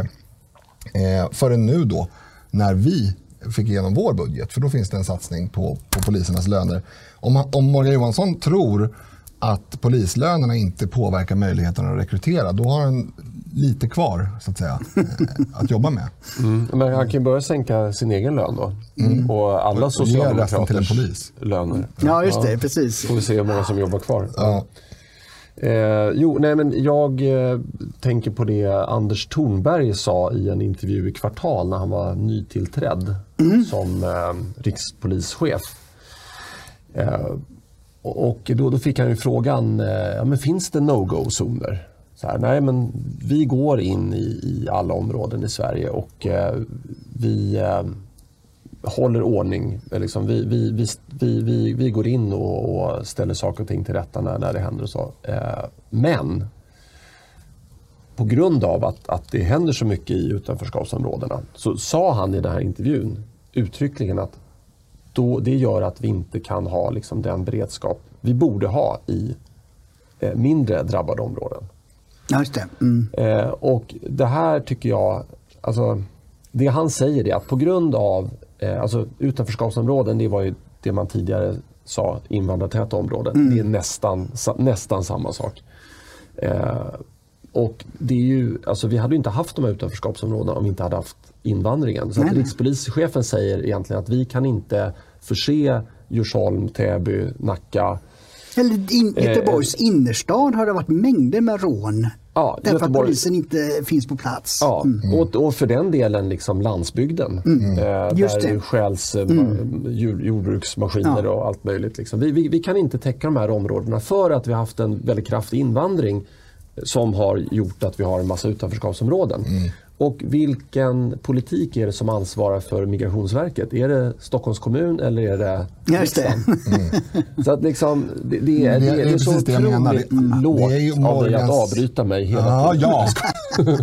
Speaker 2: Eh, förrän nu då, när vi fick igenom vår budget, för då finns det en satsning på, på polisernas löner. Om, om Morgan Johansson tror att polislönerna inte påverkar möjligheten att rekrytera, då har han lite kvar så att säga eh, att jobba med.
Speaker 1: Mm. Men han kan ju börja sänka sin egen lön då. Mm. Och alla socialdemokraters löner.
Speaker 3: Ja, just det. Ja. Precis.
Speaker 1: Får vi se hur många som jobbar kvar. Ja. Eh, jo, nej men jag eh, tänker på det Anders Thornberg sa i en intervju i Kvartal när han var nytillträdd mm. som eh, rikspolischef. Och då, då, fick han ju frågan, eh, ja, men finns det no-go-zoner? nej men vi går in i, i, alla områden i Sverige och eh, vi eh, håller ordning. Eh, liksom, vi, vi, vi, vi, vi, går in och, och, ställer saker och ting till rätta när, när det händer. Och så. Eh, men på grund av att, att det händer så mycket i utanförskapsområdena så sa han i den här intervjun uttryckligen att då, det gör att vi inte kan ha liksom, den beredskap vi borde ha i eh, mindre drabbade områden.
Speaker 3: Ja, just det. Mm.
Speaker 1: Eh, och det här tycker jag, alltså, det han säger är att på grund av Eh, alltså utanförskapsområden, det var ju det man tidigare sa invandrartäta områden. Mm. Det är nästan, nästan samma sak. Eh, och det är ju, alltså vi hade inte haft de här utanförskapsområdena om vi inte hade haft invandringen. Så att rikspolischefen säger egentligen att vi kan inte förse Djursholm, Täby, Nacka
Speaker 3: eller in, Göteborgs eh, innerstad har det varit mängder med rån Ja, Därför Göteborg... att polisen inte finns på plats.
Speaker 1: Ja, mm. och, och, för den delen liksom landsbygden. Mm. Eh, Just där det skäls eh, mm. jordbruksmaskiner ja. och allt möjligt. Liksom. Vi, vi, vi, kan inte täcka de här områdena för att vi har haft en väldigt kraftig invandring som har gjort att vi har en massa utanförskapsområden. Mm. Och vilken politik är det som ansvarar för Migrationsverket? Är det Stockholms kommun eller är det riksdagen? Mm. Så att liksom, det, det, är, det, det, är så otroligt lågt av dig att avbryta mig hela
Speaker 2: ah,
Speaker 1: tiden.
Speaker 2: Ja.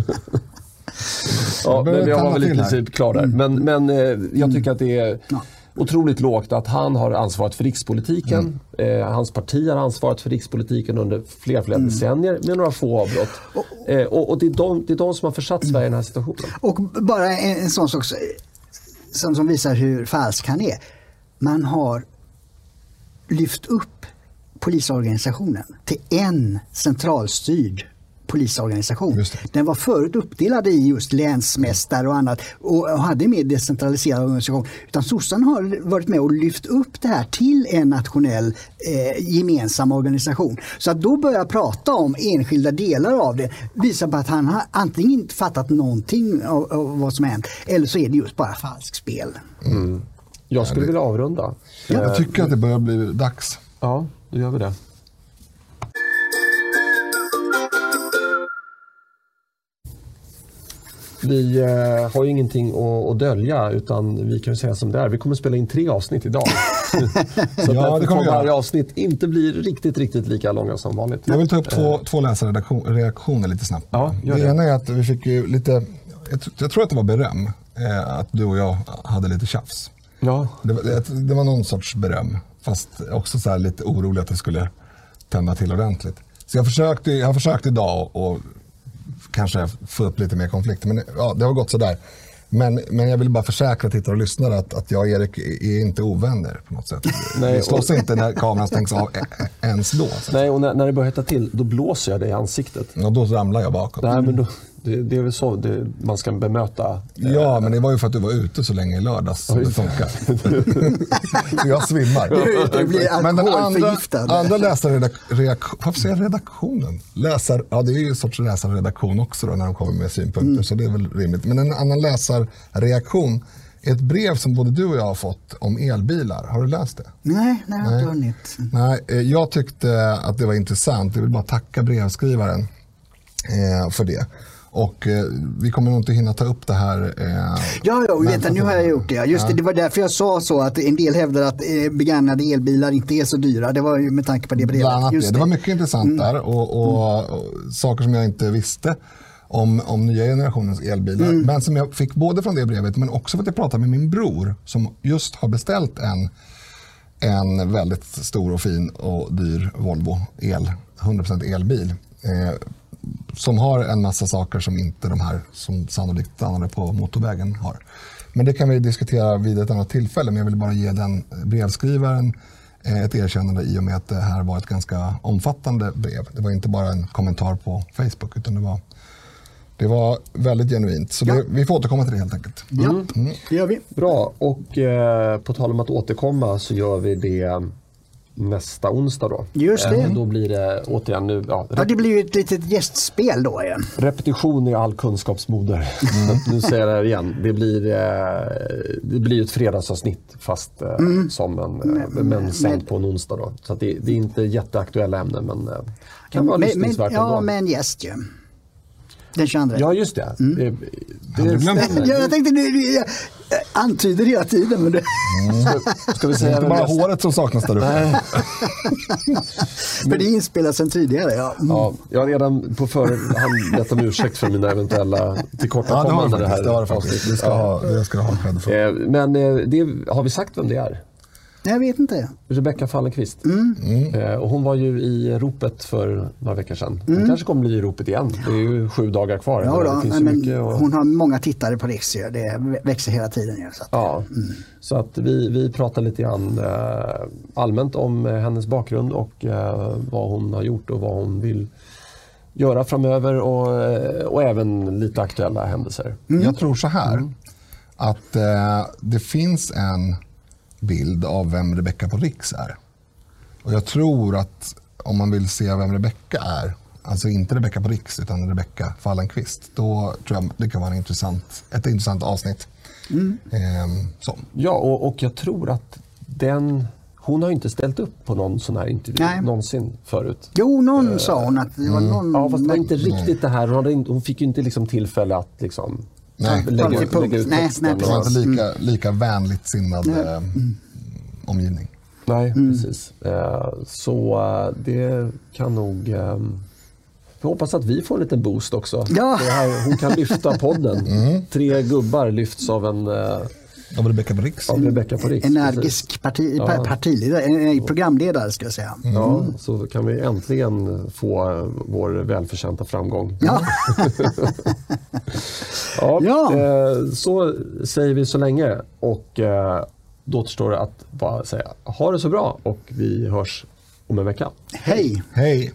Speaker 1: ja, men jag var väl i princip klar där. Men, men eh, jag tycker att det är otroligt lågt att han har ansvaret för rikspolitiken. Mm. Eh, hans parti har ansvaret för rikspolitiken under flera, flera mm. decennier med några få avbrott. Eh, och, och det, är de, det är de som har försatt Sverige i den här situationen.
Speaker 3: Och bara en, en sån sak som, som visar hur falsk han är. Man har lyft upp polisorganisationen till en centralstyrd polisorganisation. Den var förut uppdelad i just länsmästare och annat och hade en mer decentraliserad organisation. Utan sossarna har varit med och lyft upp det här till en nationell eh, gemensam organisation. Så att då börja prata om enskilda delar av det visar på att han har antingen inte fattat någonting av, av vad som hänt eller så är det just bara falskt spel.
Speaker 1: Mm. Jag skulle vilja avrunda.
Speaker 2: Jag tycker att det börjar bli dags.
Speaker 1: Ja, då gör vi det. Vi eh, har ju ingenting att, att, dölja utan vi kan säga som det är. Vi kommer spela in tre avsnitt idag. så ja, det kommer varje avsnitt inte blir riktigt, riktigt lika långa som vanligt.
Speaker 2: Jag vill ta upp två, uh, två läsarreaktioner lite snabbt.
Speaker 1: Ja,
Speaker 2: det, det ena är att vi fick ju lite, jag, tror att det var beröm, eh, att du och jag hade lite tjafs.
Speaker 1: Ja.
Speaker 2: Det, det, det var någon sorts beröm, fast också så lite orolig att det skulle tända till ordentligt. Så jag försökte, jag har försökt idag och kanske få upp lite mer konflikter. Men ja, det har gått sådär. Men, men jag vill bara försäkra tittare och lyssnare att, att jag och Erik är inte ovänner på något sätt. Nej, Vi slåss och... inte när kameran stängs av ens då.
Speaker 1: Nej, och när, när det börjar hetta till då blåser jag dig i ansiktet.
Speaker 2: Ja, då ramlar jag bakåt.
Speaker 1: Nej, men då, det, det, är väl så det, man ska bemöta.
Speaker 2: Ja, men det var ju för att du var ute så länge i lördags som det funkar. jag svimmar.
Speaker 3: Du blir men den andra,
Speaker 2: andra läsarredaktionen, varför säger jag redaktionen? Läsar, ja, det är ju en sorts läsarredaktion också då, när de kommer med synpunkter, mm. så det är väl rimligt. Men en annan läsarreaktion ett brev som både du och jag har fått om elbilar. Har du läst det?
Speaker 3: Nej, nej jag har inte hunnit.
Speaker 2: Nej, eh, jag tyckte att det var intressant. Jag vill bara tacka brevskrivaren eh, för det. Och eh, vi kommer nog inte hinna ta upp det här. Eh,
Speaker 3: Ja, ja vänta, nu har jag gjort det. Just det,
Speaker 2: Ja.
Speaker 3: det var därför jag sa så att en del hävdar att eh, begagnade elbilar inte är så dyra. Det var ju med tanke på det brevet.
Speaker 2: Bland annat det. det var mycket intressant där och, och, och saker som jag inte visste om, om nya generationens elbilar. Men som jag fick både från det brevet men också för att jag pratade med min bror som just har beställt en, en väldigt stor och fin och dyr Volvo el, 100% elbil. Som har en massa saker som inte de här som sannolikt stannade på motorvägen har. Men det kan vi diskutera vid ett annat tillfälle. Men jag vill bara ge den brevskrivaren eh, ett erkännande i och med att det här var ett ganska omfattande brev. Det var inte bara en kommentar på Facebook utan det var, det var väldigt genuint. Så det, vi får återkomma till det helt enkelt.
Speaker 3: Ja, det gör vi.
Speaker 1: Bra, och eh, på tal om att återkomma så gör vi det nästa onsdag då.
Speaker 3: Just det.
Speaker 1: Eh, då blir det återigen nu, ja,
Speaker 3: Ja, det blir ju ett litet gästspel då igen.
Speaker 1: repetition är all kunskapsmoder. Att nu säger jag det igen. Det blir, eh, det blir ett fredagsavsnitt fast eh, som en, eh, men sänd på en onsdag. Då. Så det, det är inte jätteaktuella ämnen men eh, kan vara
Speaker 3: Med-
Speaker 1: lyssningsvärt
Speaker 3: med, ja,
Speaker 1: ändå.
Speaker 3: med en gäst ju. Den 22.
Speaker 1: Ja, just det.
Speaker 3: Mm.
Speaker 1: Det, det stämmer.
Speaker 3: Ja, jag tänkte, nu- jag antyder hela tiden. Men det,
Speaker 1: Ska vi
Speaker 2: Det är
Speaker 1: säga
Speaker 2: inte bara håret som saknas där uppe.
Speaker 3: för det är inspelat sedan tidigare. Ja. Mm.
Speaker 1: Ja, jag har redan på förhand bett om ursäkt för mina eventuella
Speaker 2: Ja, det har du
Speaker 1: tillkortakommanden.
Speaker 2: faktiskt. Det har du faktiskt. Det ska,
Speaker 1: Ja.
Speaker 2: ha, det ska du ha cred för.
Speaker 1: Eh, Men eh, det, har vi sagt vem det är?
Speaker 3: Jag vet inte.
Speaker 1: Rebecka Fallenkvist.
Speaker 3: Mm.
Speaker 1: Och hon var ju i ropet för några veckor sedan.
Speaker 3: Mm.
Speaker 1: Hon kanske kommer bli i ropet igen. Det är ju sju dagar kvar.
Speaker 3: Ja,
Speaker 1: det
Speaker 3: då,
Speaker 1: finns
Speaker 3: nej,
Speaker 1: mycket att-
Speaker 3: hon har många tittare på Riks. Det växer hela tiden. ju, Så att,
Speaker 1: Ja, så att vi, vi pratar lite grann eh, allmänt om eh, hennes bakgrund och vad hon har gjort och vad hon vill göra framöver och, och även lite aktuella händelser.
Speaker 2: Jag tror så här. Att eh, det finns en bild av vem Rebecca på Riks är. Och jag tror att om man vill se vem Rebecca är, alltså inte Rebecca på Riks utan Rebecca Fallenkvist, då tror jag det kan vara en intressant, ett intressant avsnitt. Ehm, så.
Speaker 1: Ja, och, och jag tror att den... Hon har ju inte ställt upp på någon sån här intervju
Speaker 3: Nej.
Speaker 1: någonsin förut.
Speaker 3: Jo, någon sa hon att det var någon...
Speaker 1: Eh, Ja, fast det var inte riktigt det här. Hon, hade inte, hon fick ju inte liksom tillfälle att liksom
Speaker 2: Nej,
Speaker 1: lägga, lägga ut
Speaker 3: Nej,
Speaker 1: texten.
Speaker 3: nej,
Speaker 2: Det var inte lika, lika vänligt sinnad eh, omgivning.
Speaker 1: Nej, precis. Eh, Så eh, det kan nog... eh, Vi hoppas att vi får en liten boost också.
Speaker 3: Ja.
Speaker 1: Det här, hon kan lyfta podden. Tre gubbar lyfts av en eh,
Speaker 2: av Rebecka Brix, Riks.
Speaker 1: Av Rebecka på
Speaker 3: Energisk parti,
Speaker 1: ja.
Speaker 3: partiledare, programledare ska jag säga. Mm.
Speaker 1: Ja, så kan vi äntligen få eh, vår välförtjänta framgång.
Speaker 3: Ja.
Speaker 1: ja,
Speaker 3: ja.
Speaker 1: Eh, så säger vi så länge och då återstår det att bara säga ha det så bra och vi hörs om en vecka.
Speaker 3: Hej!
Speaker 2: Hej!